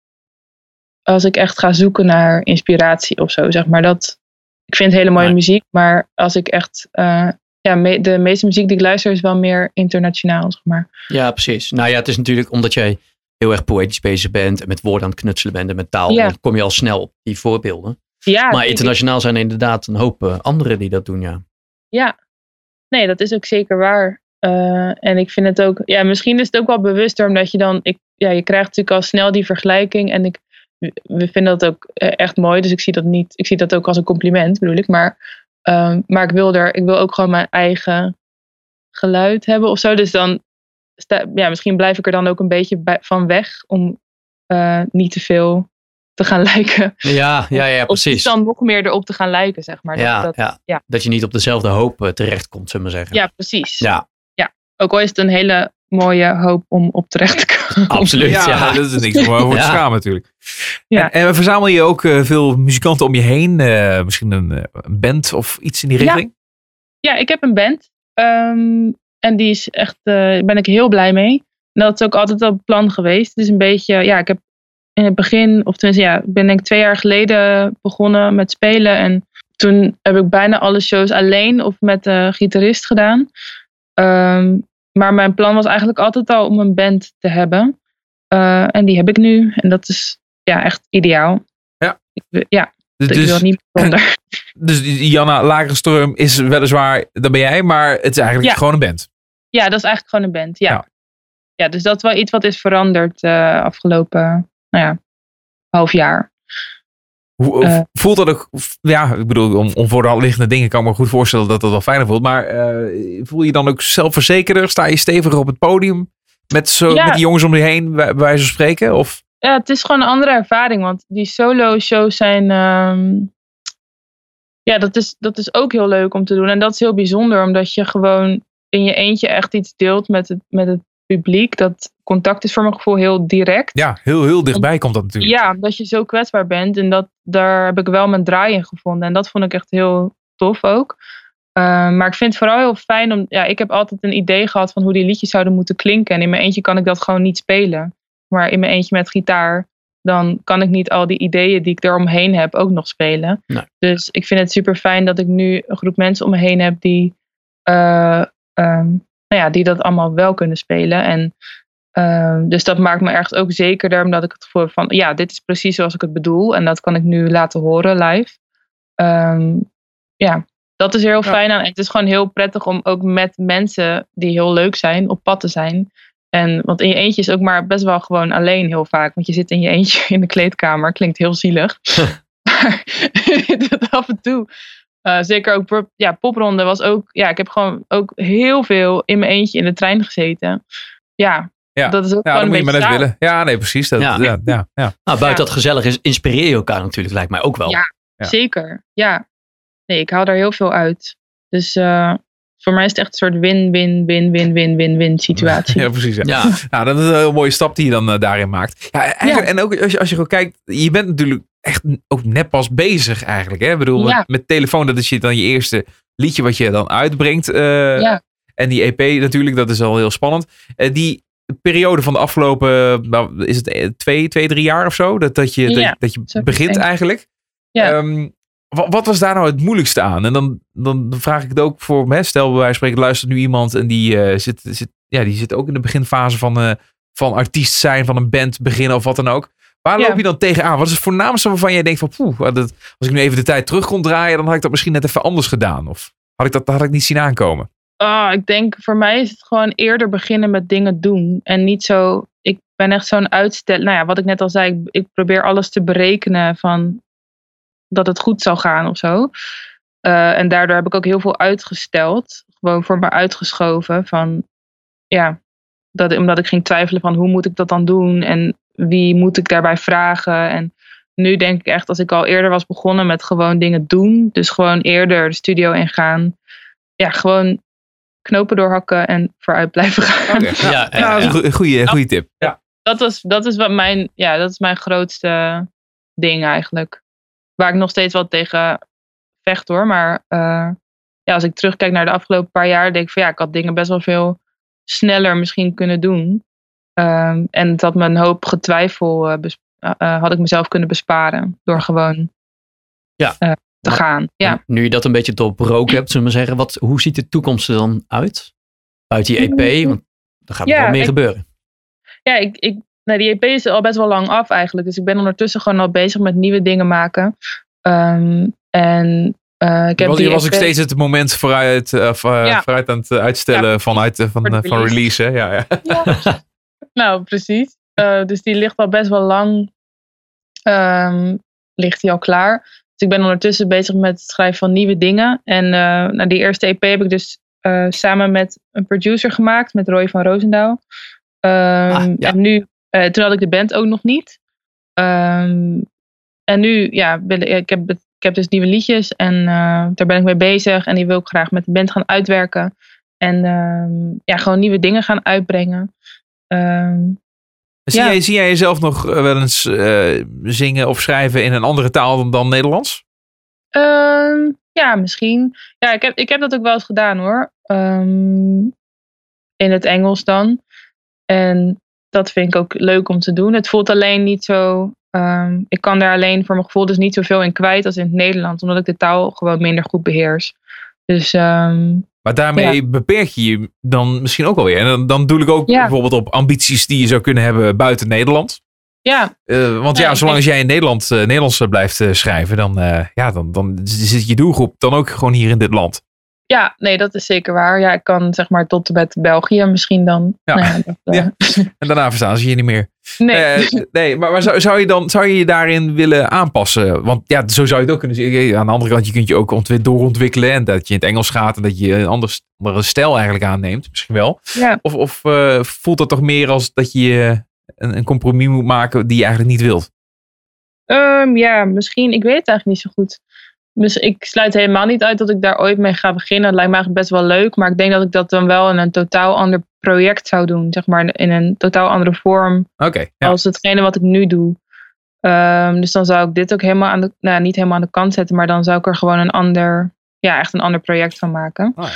als ik echt ga zoeken naar inspiratie of zo, zeg maar dat ik vind hele mooie Nee. muziek, maar als ik echt eh, ja, me- de meeste muziek die ik luister is wel meer internationaal, zeg maar. Ja, precies. Nou ja, het is natuurlijk omdat jij heel erg poëtisch bezig bent en met woorden aan het knutselen bent en met taal, Ja. dan kom je al snel op die voorbeelden. Ja, maar internationaal zijn er inderdaad een hoop eh, anderen die dat doen, ja. Ja, nee, dat is ook zeker waar. Eh, en ik vind het ook, ja, misschien is het ook wel bewuster, omdat je dan, ik, ja, je krijgt natuurlijk al snel die vergelijking. En ik, we vinden dat ook eh, echt mooi, dus ik zie dat niet, ik zie dat ook als een compliment, bedoel ik. Maar, ehm, maar ik wil er, ik wil ook gewoon mijn eigen geluid hebben of zo. Dus dan, sta, ja, misschien blijf ik er dan ook een beetje bij, van weg om eh, niet te veel te gaan (laughs) lijken. Ja, ja, ja, Of precies. dan nog meer erop te gaan lijken, zeg maar. Dat- ja, dat, ja. ja. dat je niet op dezelfde hoop eh, terechtkomt, zullen we zeggen. ja, precies. Ja, Ook al is het een hele mooie hoop om op terecht te komen. (laughs) absoluut. Ja, Ja, dat is niks om over te Ja. schamen natuurlijk. Ja. En, en verzamel je ook eh, veel muzikanten om je heen? Eh, misschien een, eh, een band of iets in die Ja. richting? Ja, ik heb een band. Ehm, en die is echt, eh, daar ben ik heel blij mee. En dat is ook altijd al het plan geweest. Het is een beetje, ja, ik heb in het begin, of tenminste, ja, ik ben denk ik twee jaar geleden begonnen met spelen. En toen heb ik bijna alle shows alleen of met de gitarist gedaan. Ehm, maar mijn plan was eigenlijk altijd al om een band te hebben. Eh, en die heb ik nu. En dat is ja, echt ideaal. Ja. Ik, ja, Dus, ik wil niet bijzonder. (clears throat) dus Janna Lagerström is weliswaar, dat ben jij, maar het is eigenlijk Ja. gewoon een band. Ja, dat is eigenlijk gewoon een band. Ja. Ja. Ja, dus dat is wel iets wat is veranderd uh, afgelopen nou ja, half jaar. Hoe, Uh, voelt dat ook, ja, ik bedoel, om, om voor de hand liggende dingen kan ik me goed voorstellen dat dat wel fijner voelt. Maar uh, voel je dan ook zelfverzekerder? Sta je steviger op het podium met, zo, ja. met die jongens om je heen, bij wijze van spreken? Of? Ja, het is gewoon een andere ervaring. Want die solo shows zijn. Um, ja, dat is, dat is ook heel leuk om te doen. En dat is heel bijzonder, omdat je gewoon in je eentje echt iets deelt met het, met het publiek. Dat contact is voor mijn gevoel heel direct. Ja, heel, heel dichtbij komt dat natuurlijk. Ja, dat je zo kwetsbaar bent. En dat, daar heb ik wel mijn draai in gevonden. En dat vond ik echt heel tof ook. Uh, maar ik vind het vooral heel fijn om. Ja, ik heb altijd een idee gehad van hoe die liedjes zouden moeten klinken. En in mijn eentje kan ik dat gewoon niet spelen. Maar in mijn eentje met gitaar, dan kan ik niet al die ideeën die ik eromheen heb ook nog spelen. Nee. Dus ik vind het super fijn dat ik nu een groep mensen om me heen heb die, uh, um, nou ja, die dat allemaal wel kunnen spelen. En uh, dus dat maakt me ergens ook zekerder, omdat ik het gevoel heb van, ja, dit is precies zoals ik het bedoel. En dat kan ik nu laten horen live. Um, ja, dat is heel fijn aan. En het is gewoon heel prettig om ook met mensen die heel leuk zijn op pad te zijn. En, want in je eentje is ook maar best wel gewoon alleen heel vaak. Want je zit in je eentje (laughs) in de kleedkamer. Klinkt heel zielig. (laughs) maar (laughs) dat af en toe. Eh, zeker ook ja, popronde was ook. Ja, ik heb gewoon ook heel veel in mijn eentje in de trein gezeten. Ja, Ja. dat is ook Ja, gewoon dat moet een je maar net willen. Ja, nee, precies. Dat, ja. Ja. Ja, ja, (laughs) Nou, buiten Ja. dat gezellig is, inspireer je elkaar natuurlijk, lijkt mij ook wel. Ja. Ja. Zeker, ja. Nee, ik haal daar heel veel uit. Dus eh, voor mij is het echt een soort win-win-win-win-win-win-win situatie. (laughs) Ja, precies. Ja. Ja, Nou, dat is een heel mooie stap die je dan eh, daarin maakt. Ja, eigenlijk, En ook als je, als je gewoon kijkt, je bent natuurlijk echt ook net pas bezig eigenlijk. Hè? Ik bedoel, Ja. met, telefoon, dat is je dan je eerste liedje wat je dan uitbrengt. eh, Ja. En die EP natuurlijk, dat is al heel spannend. Eh, die periode van de afgelopen, nou, is het eh, twee, twee, drie jaar of zo? Dat, dat je, dat, Ja, je- dat je zo begint eigenlijk. Ja. Ehm, wa- wat, was daar nou het moeilijkste aan? En dan, dan vraag ik het ook voor, hè, stel bij wijze van spreken, luistert nu iemand en die, zit, zit, ja, die zit ook in de beginfase van, van artiest zijn, van een band beginnen of wat dan ook. Waar Ja. loop je dan tegenaan? Wat is het voornaamste waarvan jij denkt van, poeh, dat, als ik nu even de tijd terug kon draaien, dan had ik dat misschien net even anders gedaan. Of had ik dat had ik niet zien aankomen? Ah, ik denk voor mij is het gewoon eerder beginnen met dingen doen. En niet zo. Ik ben echt zo'n uitstel. Nou ja, wat ik net al zei, ik, ik probeer alles te berekenen van dat het goed zou gaan of zo. Eh, en daardoor heb ik ook heel veel uitgesteld. Gewoon voor me uitgeschoven. Van ja, dat, omdat ik ging twijfelen van hoe moet ik dat dan doen en wie moet ik daarbij vragen. En nu denk ik echt, als ik al eerder was begonnen met gewoon dingen doen. Dus gewoon eerder de studio ingaan. Ja, gewoon knopen doorhakken en vooruit blijven gaan. Ja, ja, Ja, dat is (laughs) ja. goeie, goeie tip. Ja. Dat, was, dat is wat mijn, ja, dat is mijn grootste ding eigenlijk. Waar ik nog steeds wel tegen vecht hoor. Maar eh, ja, als ik terugkijk naar de afgelopen paar jaar, denk ik van ja, ik had dingen best wel veel sneller misschien kunnen doen. Ehm, en het had me een hoop getwijfel, eh, eh, eh, had ik mezelf kunnen besparen door gewoon Ja. te Maar- gaan. Ja. Nu je dat een beetje doorbroken hebt, zullen we zeggen, wat, hoe ziet de toekomst er dan uit? Buiten die EP, want er gaat nog Ja, wel meer ik- gebeuren. Ja, ik, ik, nou, die EP is al best wel lang af eigenlijk. Dus ik ben ondertussen gewoon al bezig met nieuwe dingen maken. Ehm, en eh, ik heb was, die was ook EP steeds het moment vooruit, Ja. vooruit aan het uitstellen vanuit, van, van release. release. Hè? Ja, ja. (laughs) Nou, precies. Eh, dus die ligt al best wel lang. ehm, ligt die al klaar. Dus ik ben ondertussen bezig met het schrijven van nieuwe dingen. En eh nou, die eerste EP heb ik dus eh, samen met een producer gemaakt, met Roy van Roosendaal. Ehm, Ah, ja. En nu, toen had ik de band ook nog niet. Ehm, en nu, ja, ik heb, ik heb dus nieuwe liedjes en daar ben ik mee bezig. En die wil ik graag met de band gaan uitwerken. En ja, gewoon nieuwe dingen gaan uitbrengen. Ehm, Zie, Ja. jij, zie jij jezelf nog eh, wel eens eh, zingen of schrijven in een andere taal dan, dan Nederlands? Ehm, ja, misschien. Ja, ik heb, ik heb dat ook wel eens gedaan hoor. Ehm, in het Engels dan. En dat vind ik ook leuk om te doen. Het voelt alleen niet zo. ik kan daar alleen voor mijn gevoel dus niet zoveel in kwijt als in het Nederlands. Omdat ik de taal gewoon minder goed beheers. Dus Maar daarmee beperk je je dan misschien ook alweer. En dan, dan doe ik ook Ja. bijvoorbeeld op ambities die je zou kunnen hebben buiten Nederland. ja, Eh, want Ja, zolang denk- jij in Nederland, eh, Nederlands eh, blijft schrijven, dan, ja, dan, dan zit je doelgroep dan ook gewoon hier in dit land. Ja, nee, dat is zeker waar. Ja, ik kan zeg maar tot en met België misschien dan. Ja. Nou ja, dat, (laughs) eh, Ja. (laughs) En daarna verstaan ze je niet meer. nee. Eh, nee, maar, maar zou, zou je dan zou je je daarin willen aanpassen? Want ja, zo zou je het ook kunnen zien. Aan de andere kant, je kunt je ook ontwi- doorontwikkelen. En dat je in het Engels gaat en dat je een ander- andere stijl eigenlijk aanneemt. Misschien wel. ja. Of, of eh, voelt dat toch meer als dat je een, een compromis moet maken die je eigenlijk niet wilt? Ehm, ja, misschien. Ik weet het eigenlijk niet zo goed. Dus ik sluit helemaal niet uit dat ik daar ooit mee ga beginnen. Het lijkt me eigenlijk best wel leuk. Maar ik denk dat ik dat dan wel in een totaal ander project zou doen. Zeg maar in een totaal andere vorm Oké, ja. als hetgene wat ik nu doe. Ehm, dus dan zou ik dit ook helemaal aan de, nou, niet helemaal aan de kant zetten. Maar dan zou ik er gewoon een ander, ja, echt een ander project van maken. Ah,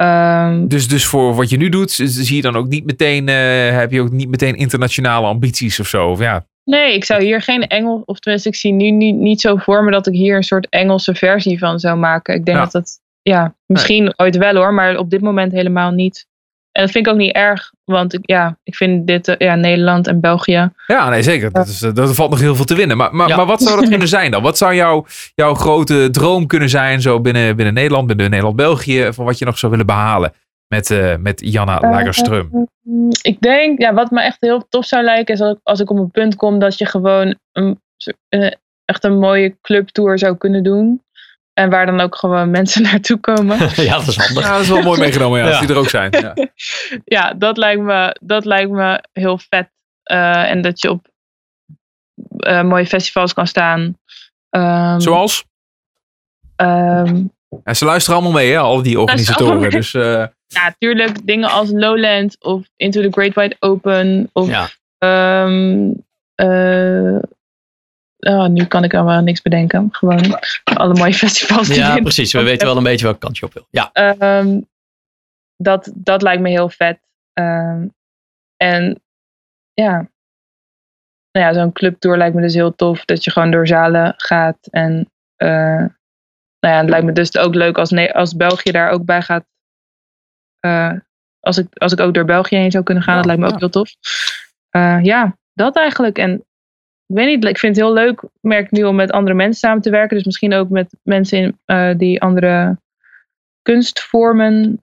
Ehm, Dus, dus voor wat je nu doet, zie je dan ook niet meteen, eh, heb je ook niet meteen internationale ambities of zo? Of ja, Nee, ik zou hier geen Engels, of tenminste, ik zie nu niet, niet zo voor me dat ik hier een soort Engelse versie van zou maken. Ik denk Ja. dat dat, ja, misschien ooit wel hoor, maar op dit moment helemaal niet. En dat vind ik ook niet erg, want ik, ja, ik vind dit, eh, ja, Nederland en België. Ja, nee, zeker. Dat, is, eh, dat valt nog heel veel te winnen. Maar, maar, Ja. maar wat zou dat (laughs) kunnen zijn dan? Wat zou jouw, jouw grote droom kunnen zijn zo binnen, binnen Nederland, binnen Nederland-België, van wat je nog zou willen behalen met, eh, met Janna Lagerström? Mm, Ik denk, ja, wat me echt heel tof zou lijken, is als ik, als ik op een punt kom dat je gewoon een, eh, echt een mooie clubtour zou kunnen doen. En waar dan ook gewoon (laughs) mensen naartoe komen. (laughs) ja, dat is handig. Ja, dat is wel mooi meegenomen, ja, als Ja. die er ook zijn. Ja. (laughs) ja, dat lijkt me, dat lijkt me heel vet. Eh, en dat je op eh, mooie festivals kan staan. Ehm, Zoals? ehm, Ja, ze luisteren allemaal mee, hè, al die organisatoren. Dus ja, natuurlijk dingen als Lowland of Into the Great Wide Open. Of Ja. Oh, nu kan ik allemaal niks bedenken. Gewoon alle mooie (laughs) festivals. die ja, precies. We weten wel een beetje welke kant je op wil. Ja, Ehm, dat, dat lijkt me heel vet. Ehm, en ja, nou ja, zo'n clubtour lijkt me dus heel tof. Dat je gewoon door zalen gaat. En eh, nou ja, het lijkt me dus ook leuk als, als België daar ook bij gaat. Eh, als, ik, als ik ook door België heen zou kunnen gaan, dat lijkt me ook heel tof. Eh, ja, dat eigenlijk. En ik weet niet, ik vind het heel leuk, merk nu, om met andere mensen samen te werken. Dus misschien ook met mensen in, eh, die andere kunstvormen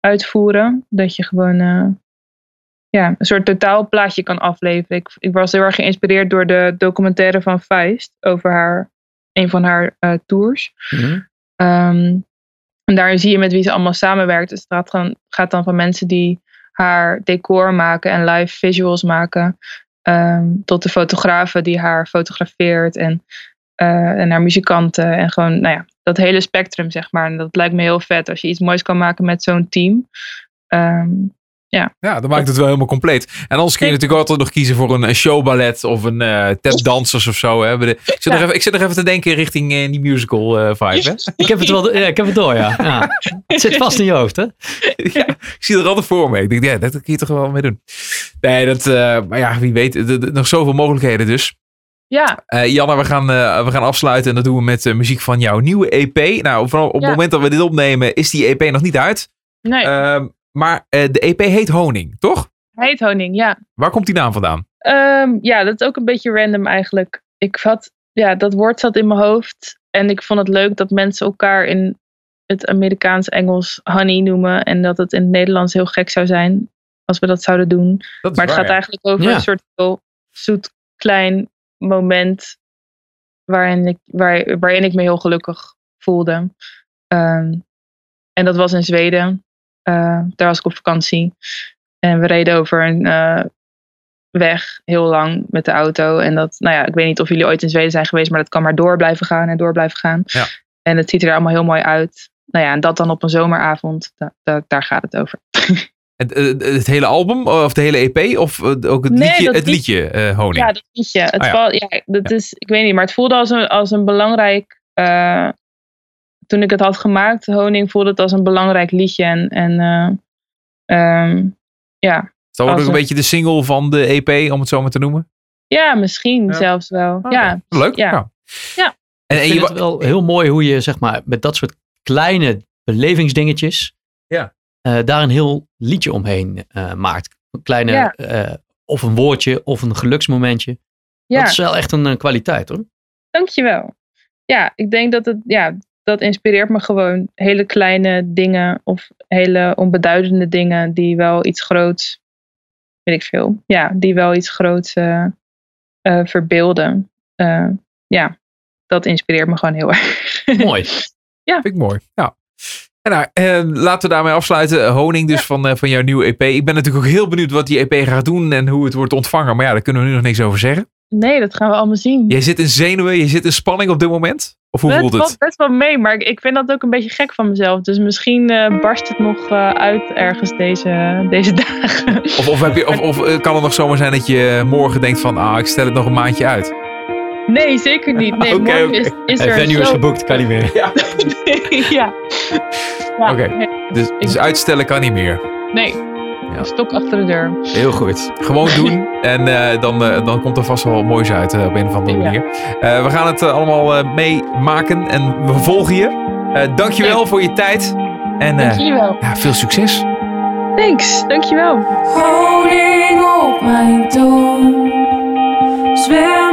uitvoeren. Dat je gewoon ja, een soort totaalplaatje kan afleveren. Ik, ik was heel erg geïnspireerd door de documentaire van Feist over haar, een van haar tours. Ehm, en daarin zie je met wie ze allemaal samenwerkt. Dus het gaat, gewoon, gaat dan van mensen die haar decor maken en live visuals maken. ehm, tot de fotografen die haar fotografeert. En, eh, en haar muzikanten. En gewoon, nou ja, dat hele spectrum, zeg maar. En dat lijkt me heel vet als je iets moois kan maken met zo'n team. Ehm, ja, dat maakt het wel helemaal compleet. En anders kun je natuurlijk altijd nog kiezen voor een, showballet of een eh tapdansers of zo. Hè. Ik, zit nog Ja. even, ik zit nog even te denken richting eh, die musical eh, vibe. Hè? ik heb het wel ja, ik heb het door, ja. ja. Het zit vast in je hoofd, hè? (laughs) ja, ik zie er altijd voor me. Ik denk, ja, dat kun je toch wel mee doen. Nee, dat, eh, maar ja, wie weet. Nog zoveel mogelijkheden dus. ja, Eh Janne, we gaan, eh, we gaan afsluiten en dat doen we met muziek van jouw nieuwe EP. Nou, vanaf op het Ja. moment dat we dit opnemen is die EP nog niet uit. nee, Ehm, maar eh, de EP heet Honing, toch? heet Honing, ja. Waar komt die naam vandaan? Ehm, ja, dat is ook een beetje random eigenlijk. Ik had, ja, dat woord zat in mijn hoofd. En ik vond het leuk dat mensen elkaar in het Amerikaans-Engels honey noemen. En dat het in het Nederlands heel gek zou zijn als we dat zouden doen. Dat Maar het waar, gaat eigenlijk over Ja. een soort heel zoet klein moment. Waarin ik, waar, waarin ik me heel gelukkig voelde. Ehm, en dat was in Zweden. Eh, daar was ik op vakantie. En we reden over een eh, weg heel lang met de auto. En dat, nou ja, ik weet niet of jullie ooit in Zweden zijn geweest, maar dat kan maar door blijven gaan en door blijven gaan. Ja. En het ziet er allemaal heel mooi uit. Nou ja, en dat dan op een zomeravond, da- da- daar gaat het over. (laughs) Het, eh, het hele album of de hele EP of ook het Nee, liedje, het lied- liedje Honing? Ja, dat liedje. Het Ah, ja. val- ja, dat is, ik weet niet, maar het voelde als een, als een belangrijk. Toen ik het had gemaakt, Honing, voelde het als een belangrijk liedje. En, en eh, ehm, ja. Zal het ook een een- beetje de single van de EP, om het zo maar te noemen? ja, misschien Ja. zelfs wel. Ja, Leuk. ja. Ja. Ja. En, en Ik je, het wel heel mooi hoe je, zeg maar, met dat soort kleine belevingsdingetjes, Ja. eh, daar een heel liedje omheen eh, maakt. Een kleine, Ja. eh, of een woordje, of een geluksmomentje. ja. Dat is wel echt een eh, kwaliteit, hoor. Dankjewel. Ja, ik denk dat het, ja, dat inspireert me gewoon. Hele kleine dingen of hele onbeduidende dingen die wel iets groots, weet ik veel, ja, die wel iets groots eh, eh, verbeelden. Eh, ja, dat inspireert me gewoon heel erg. (laughs) Mooi. Vind ik mooi. Ja. En nou, eh, laten we daarmee afsluiten. Honing dus van, eh, van jouw nieuwe EP. Ik ben natuurlijk ook heel benieuwd wat die EP gaat doen en hoe het wordt ontvangen. Maar ja, daar kunnen we nu nog niks over zeggen. Nee, dat gaan we allemaal zien. Jij zit in zenuwen, je zit in spanning op dit moment? Of hoe het valt best wel mee, maar ik, vind dat ook een beetje gek van mezelf. Dus misschien eh, barst het nog eh, uit ergens deze, deze (laughs) dagen. Of, of, heb je, of, of eh, kan het nog zomaar zijn dat je morgen denkt van, ah, ik stel het nog een maandje uit? Nee, zeker niet. Nee, (laughs) morgen is, is Hey, er een venue is geboekt, kan niet meer. (laughs) Ja. ja. ja. Oké. Nee, Dus, dus uitstellen kan niet meer. nee. Ja. stok achter de deur. Heel goed. Gewoon (laughs) doen en eh, dan, eh, dan komt er vast wel moois uit eh, op een of andere Ja. manier. Eh, we gaan het allemaal eh, meemaken en we volgen je. Eh dankjewel voor je tijd en Dank eh, jullie wel. ja, veel succes. Thanks, dankjewel. Honing op mijn tong. Zwembad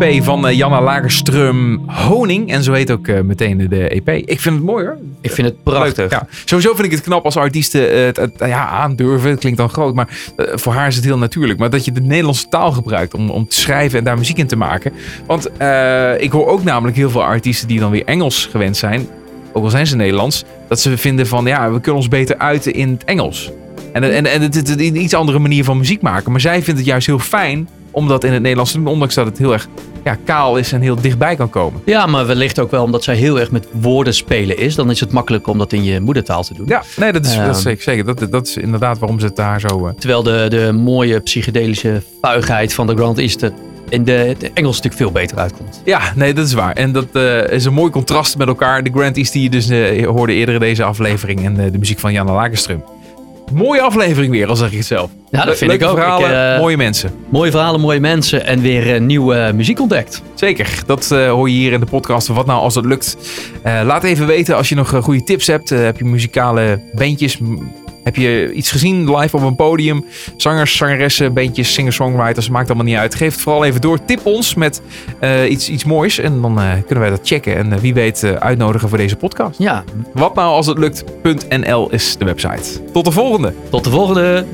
EP van eh, Janna Lagerström, Honing. En zo heet ook eh, meteen de EP. Ik vind het mooi hoor. Ik vind het prachtig. Ja. Sowieso vind ik het knap als artiesten eh, het, het, ja, aandurven. Het klinkt dan groot, maar voor haar is het heel natuurlijk. Maar dat je de Nederlandse taal gebruikt om, om te schrijven en daar muziek in te maken. Want ik hoor ook namelijk heel veel artiesten die dan weer Engels gewend zijn. Ook al zijn ze Nederlands. Dat ze vinden van ja, we kunnen ons beter uiten in het Engels. En, en, en het is een iets andere manier van muziek maken. Maar zij vindt het juist heel fijn om dat in het Nederlands te doen. Ondanks dat het heel erg ja, kaal is en heel dichtbij kan komen. Ja, maar wellicht ook wel omdat zij heel erg met woorden spelen is. Dan is het makkelijker om dat in je moedertaal te doen. Ja, nee, dat is, dat is Ehm. zeker. zeker. Dat, dat is inderdaad waarom ze het daar zo... eh, Terwijl de, de mooie psychedelische vuigheid van de Grand East er in de, de Engels natuurlijk veel beter uitkomt. Ja, nee, dat is waar. En dat eh, is een mooi contrast met elkaar. De Grand East die je dus eh, hoorde eerder in deze aflevering. En de muziek van Janne Lagerström. Mooie aflevering weer, al zeg ik het zelf. Ja, dat vind Leuke ik ook. verhalen, Ik, eh, mooie mensen. Mooie verhalen, mooie mensen en weer eh, nieuwe muziek ontdekt. Zeker, dat eh, hoor je hier in de podcast. Wat nou als het lukt? Eh, laat even weten als je nog eh, goede tips hebt. Eh, heb je muzikale bandjes? Heb je iets gezien live op een podium? Zangers, zangeressen, bandjes, singer-songwriters, maakt allemaal niet uit. Geef het vooral even door. Tip ons met eh, iets, iets moois en dan eh, kunnen wij dat checken. En eh, wie weet uitnodigen voor deze podcast. Ja, Wat nou als het lukt.nl is de website. Tot de volgende! tot de volgende.